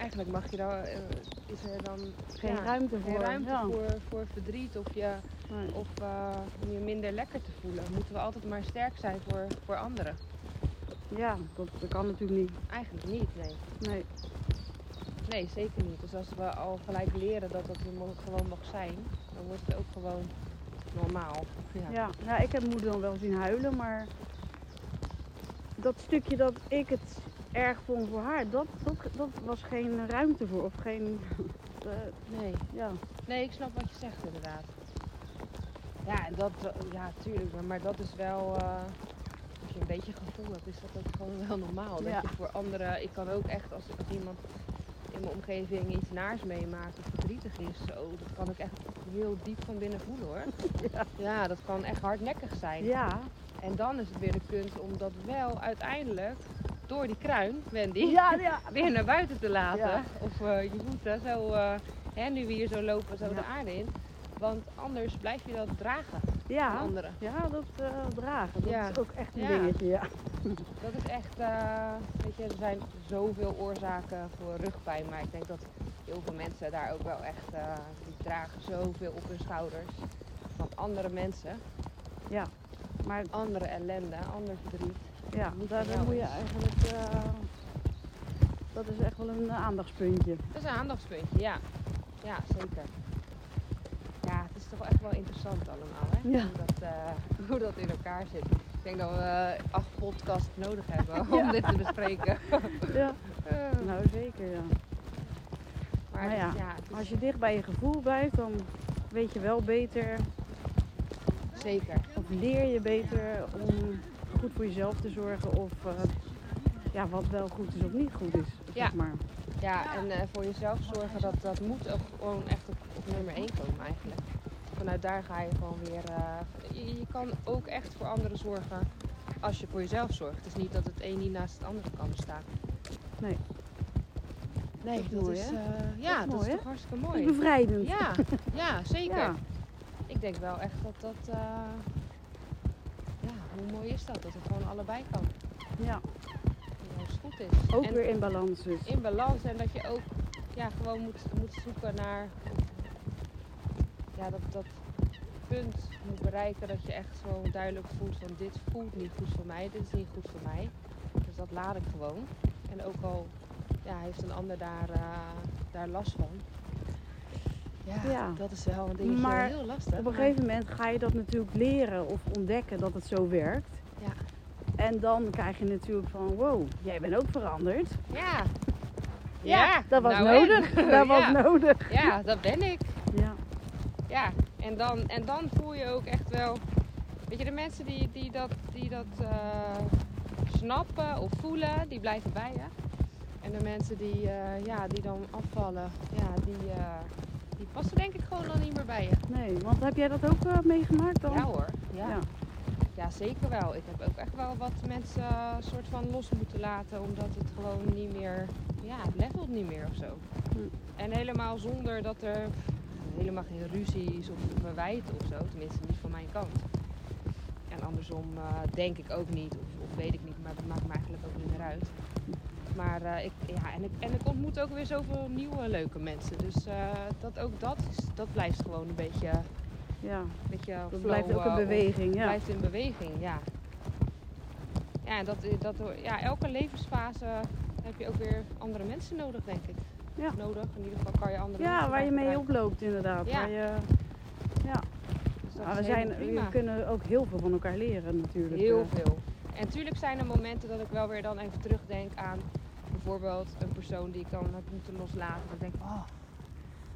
Eigenlijk mag je dan, eh, is er dan geen ja, ruimte geen voor. ruimte ja. voor, voor verdriet of, je, Nee. of eh, om je minder lekker te voelen. Moeten we altijd maar sterk zijn voor, voor anderen? Ja, dat, dat kan natuurlijk niet. Eigenlijk niet, nee. Nee. Nee, zeker niet. Dus als we al gelijk leren dat dat gewoon mag zijn, dan wordt het ook gewoon normaal. Ja. Ja, ja, ik heb moeder dan wel zien huilen, maar dat stukje dat ik het erg vond voor haar, dat, dat, was geen ruimte voor. Of geen. eh, Nee. ja. nee, ik snap wat je zegt inderdaad. Ja, en dat, eh, ja, tuurlijk, maar, maar dat is wel, eh, als je een beetje gevoel hebt, is dat ook gewoon wel normaal. Dat je voor anderen, ik kan ook echt, als, als iemand in mijn omgeving iets naars meemaakt of verdrietig is, zo, dat kan ik echt heel diep van binnen voelen hoor. Ja. Ja, dat kan echt hardnekkig zijn. Ja. En dan is het weer de kunst om dat wel uiteindelijk door die kruin, Wendy, Ja, ja. weer naar buiten te laten. Ja. Of eh, je voeten zo, eh, hè, nu we hier zo lopen, zo Ja. de aarde in. Want anders blijf je dat dragen Ja, anderen. ja dat eh, dragen. Dat Ja. is ook echt een Ja. dingetje. Ja. Dat is echt, weet je, er zijn zoveel oorzaken voor rugpijn. Maar ik denk dat heel veel mensen daar ook wel echt, die dragen zoveel op hun schouders. Van andere mensen, Maar andere ellende, ander verdriet. Ja, daar moet je eigenlijk. eh, dat is echt wel een aandachtspuntje. Dat is een aandachtspuntje, ja. Ja, zeker. Ja, het is toch echt wel interessant allemaal, hè? Ja. Hoe, dat, eh, hoe dat in elkaar zit. Ik denk dat we eh, acht podcasts nodig hebben Ja. om dit te bespreken. Ja, nou zeker ja. maar Maar het ja, is Als je dicht bij je gevoel blijft, dan weet je wel beter, zeker. of leer je beter om goed voor jezelf te zorgen of eh, ja, wat wel goed is of niet goed is. Ja. Zeg maar. Ja, en eh, voor jezelf zorgen, dat, dat moet ook gewoon echt op, op nummer 1 komen eigenlijk. Vanuit daar ga je gewoon weer... eh, je, je kan ook echt voor anderen zorgen als je voor jezelf zorgt. Het is niet dat het een niet naast het andere kan bestaan. Nee. Nee, Dat is dat mooi, is, hè? ja, Dat dat is toch hartstikke mooi. is bevrijdend. Ja, ja zeker. Ja. Ik denk wel echt dat dat... hoe mooi is dat? Dat het gewoon allebei kan. Ja. Het goed is. Ook En weer in balans dus. in balans en dat je ook ja, gewoon moet, moet zoeken naar... Ja, dat, dat, punt moet bereiken dat je echt zo duidelijk voelt van dit voelt niet goed voor mij, dit is niet goed voor mij. Dus dat laat ik gewoon. En ook al ja, heeft een ander daar, eh, daar last van. Ja, Ja. dat is wel een dingetje Maar heel lastig. Op een gegeven moment ga je dat natuurlijk leren of ontdekken dat het zo werkt. Ja. En dan krijg je natuurlijk van, wow, jij bent ook veranderd. Ja. Ja, dat was nou nodig. en? Dat was nodig. ja, dat ben ik. Ja. Ja, en dan, en dan voel je ook echt wel. Weet je, de mensen die, die dat, die dat eh, snappen of voelen, die blijven bij je. En de mensen die, eh, ja, die dan afvallen, ja, die, eh, die passen denk ik gewoon dan niet meer bij je. Nee, want heb jij dat ook eh, meegemaakt dan? Ja hoor, ja. Ja. Ja, zeker wel. Ik heb ook echt wel wat mensen eh, soort van los moeten laten, omdat het gewoon niet meer, ja, het levelt niet meer of zo. Hm. En helemaal zonder dat er helemaal geen ruzie is of verwijten of zo, tenminste niet van mijn kant. En andersom eh, denk ik ook niet, of, of weet ik niet, maar dat maakt me eigenlijk ook niet meer uit. Maar eh, ik, ja, en ik, en ik ontmoet ook weer zoveel nieuwe leuke mensen. Dus eh, dat, ook dat, is, dat blijft gewoon een beetje, Ja, een beetje dat flow, blijft ook eh, een of- beweging. Ja. blijft in beweging, ja. Ja, en dat, dat, ja, elke levensfase heb je ook weer andere mensen nodig, denk ik. Ja. Nodig, in ieder geval kan je andere ja, mensen waar je mee gebruiken. oploopt inderdaad. Ja. Waar je, Dus dat nou, we, zijn, we kunnen ook heel veel van elkaar leren natuurlijk. Heel veel. En natuurlijk zijn er momenten dat ik wel weer dan even terugdenk aan bijvoorbeeld een persoon die ik dan heb moeten loslaten. Dat ik denk, oh,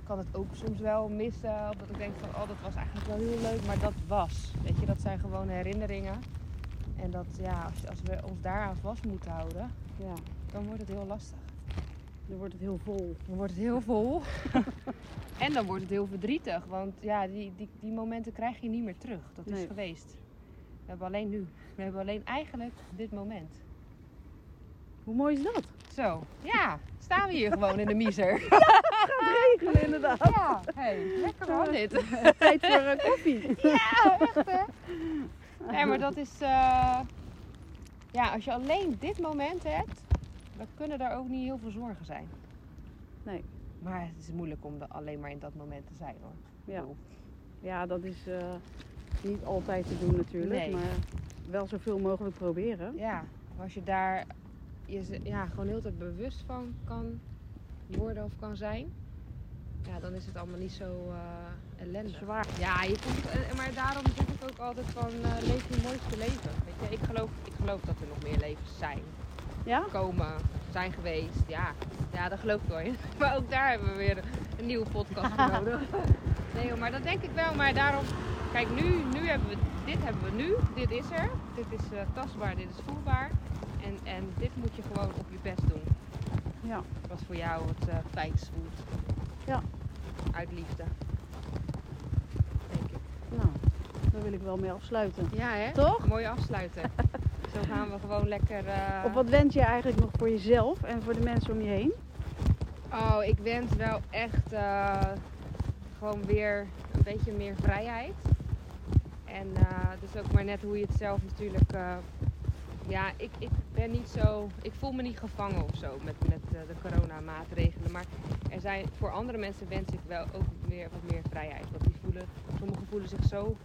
ik kan het ook soms wel missen. Of dat ik denk van, oh, dat was eigenlijk wel heel leuk, maar dat was. Weet je, dat zijn gewoon herinneringen. En dat, ja, als, als we ons daaraan vast moeten houden, Ja, dan wordt het heel lastig. dan wordt het heel vol. Dan wordt het heel vol. en dan wordt het heel verdrietig. Want ja, die, die, die momenten krijg je niet meer terug. Dat is geweest. We hebben alleen nu. We hebben alleen eigenlijk dit moment. Hoe mooi is dat? Zo, ja, staan we hier gewoon in de miezer. Regelen inderdaad. Ja, hey, lekker man dit. Tijd voor eh, koffie. Ja, echt hè. Nee, maar dat is, eh, ja, als je alleen dit moment hebt, dan kunnen er ook niet heel veel zorgen zijn. Nee. Maar het is moeilijk om er alleen maar in dat moment te zijn hoor. Ja. Ja, dat is eh, niet altijd te doen natuurlijk. Nee. Maar wel zoveel mogelijk proberen. Ja, maar als je daar je, ja, gewoon heel tijd bewust van kan worden of kan zijn, ja, dan is het allemaal niet zo eh ellendig. Zwaar. Ja, je komt, eh, maar daarom zeg ik ook altijd van eh, leef je mooiste leven. Weet je, ik geloof, ik geloof dat er nog meer levens zijn, Ja? komen, zijn geweest. Ja, ja dat geloof ik wel in. Maar ook daar hebben we weer een nieuwe podcast voor nodig. Nee, joh, maar dat denk ik wel. Maar daarom, kijk, nu, nu hebben we, dit hebben we nu. Dit is er. Dit is tastbaar, dit is voelbaar. En, en dit moet je gewoon op je best doen. Ja. Wat voor jou het eh fijnst voelt. Ja. Uit liefde. Denk ik. Nou, daar wil ik wel mee afsluiten. Ja, hè? Toch? Mooi afsluiten. Zo gaan we gewoon lekker. Of wat wens je eigenlijk nog voor jezelf en voor de mensen om je heen? Oh, ik wens wel echt eh, gewoon weer een beetje meer vrijheid. En eh dus ook maar net hoe je het zelf natuurlijk. Ja, ik, ik ben niet zo. Ik voel me niet gevangen of zo met, met eh, de coronamaatregelen. Maar er zijn, voor andere mensen wens ik wel ook weer wat meer vrijheid. Want die voelen, sommigen voelen zich zo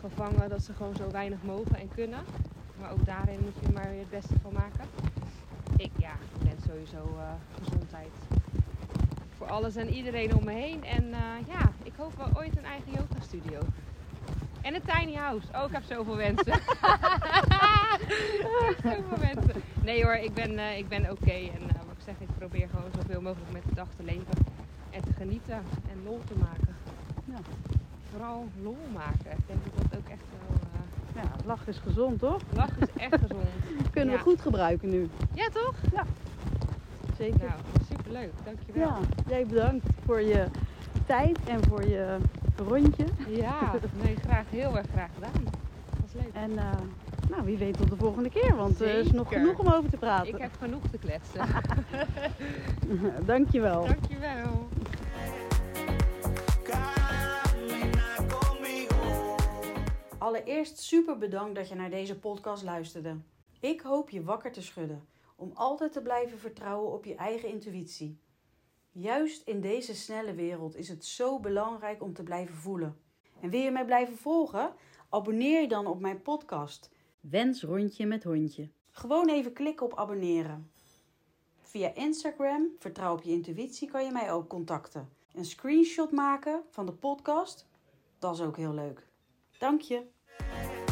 gevangen dat ze gewoon zo weinig mogen en kunnen. Maar ook daarin moet je maar weer het beste van maken. Ik ja, ik wens sowieso eh, gezondheid voor alles en iedereen om me heen. En eh, ja, ik hoop wel ooit een eigen yoga studio. En een tiny house. Oh, ik heb zoveel wensen. Nee hoor, ik ben, eh, ik ben oké. En eh, wat ik zeg, ik probeer gewoon zoveel mogelijk met de dag te leven. En te genieten en lol te maken. Ja. Vooral lol maken. Ik denk dat dat ook echt wel... eh Ja, lachen is gezond, toch? lachen is echt gezond. Kunnen Ja. we goed gebruiken nu. Ja, toch? Zeker. Nou, superleuk. Dankjewel. ja, jij bedankt voor je tijd en voor je rondje. Ja, nee, graag. Heel erg graag gedaan. Dat was leuk. En nou, wie weet tot de volgende keer, want er is nog genoeg om over te praten. Ik heb genoeg te kletsen. Dankjewel. Dankjewel. Allereerst super bedankt dat je naar deze podcast luisterde. Ik hoop je wakker te schudden om altijd te blijven vertrouwen op je eigen intuïtie. Juist in deze snelle wereld is het zo belangrijk om te blijven voelen. En wil je mij blijven volgen? Abonneer je dan op mijn podcast. Wens rondje met hondje. Gewoon even klikken op abonneren. Via Instagram, vertrouw op je intuïtie, kan je mij ook contacten. Een screenshot maken van de podcast, dat is ook heel leuk. Dank je.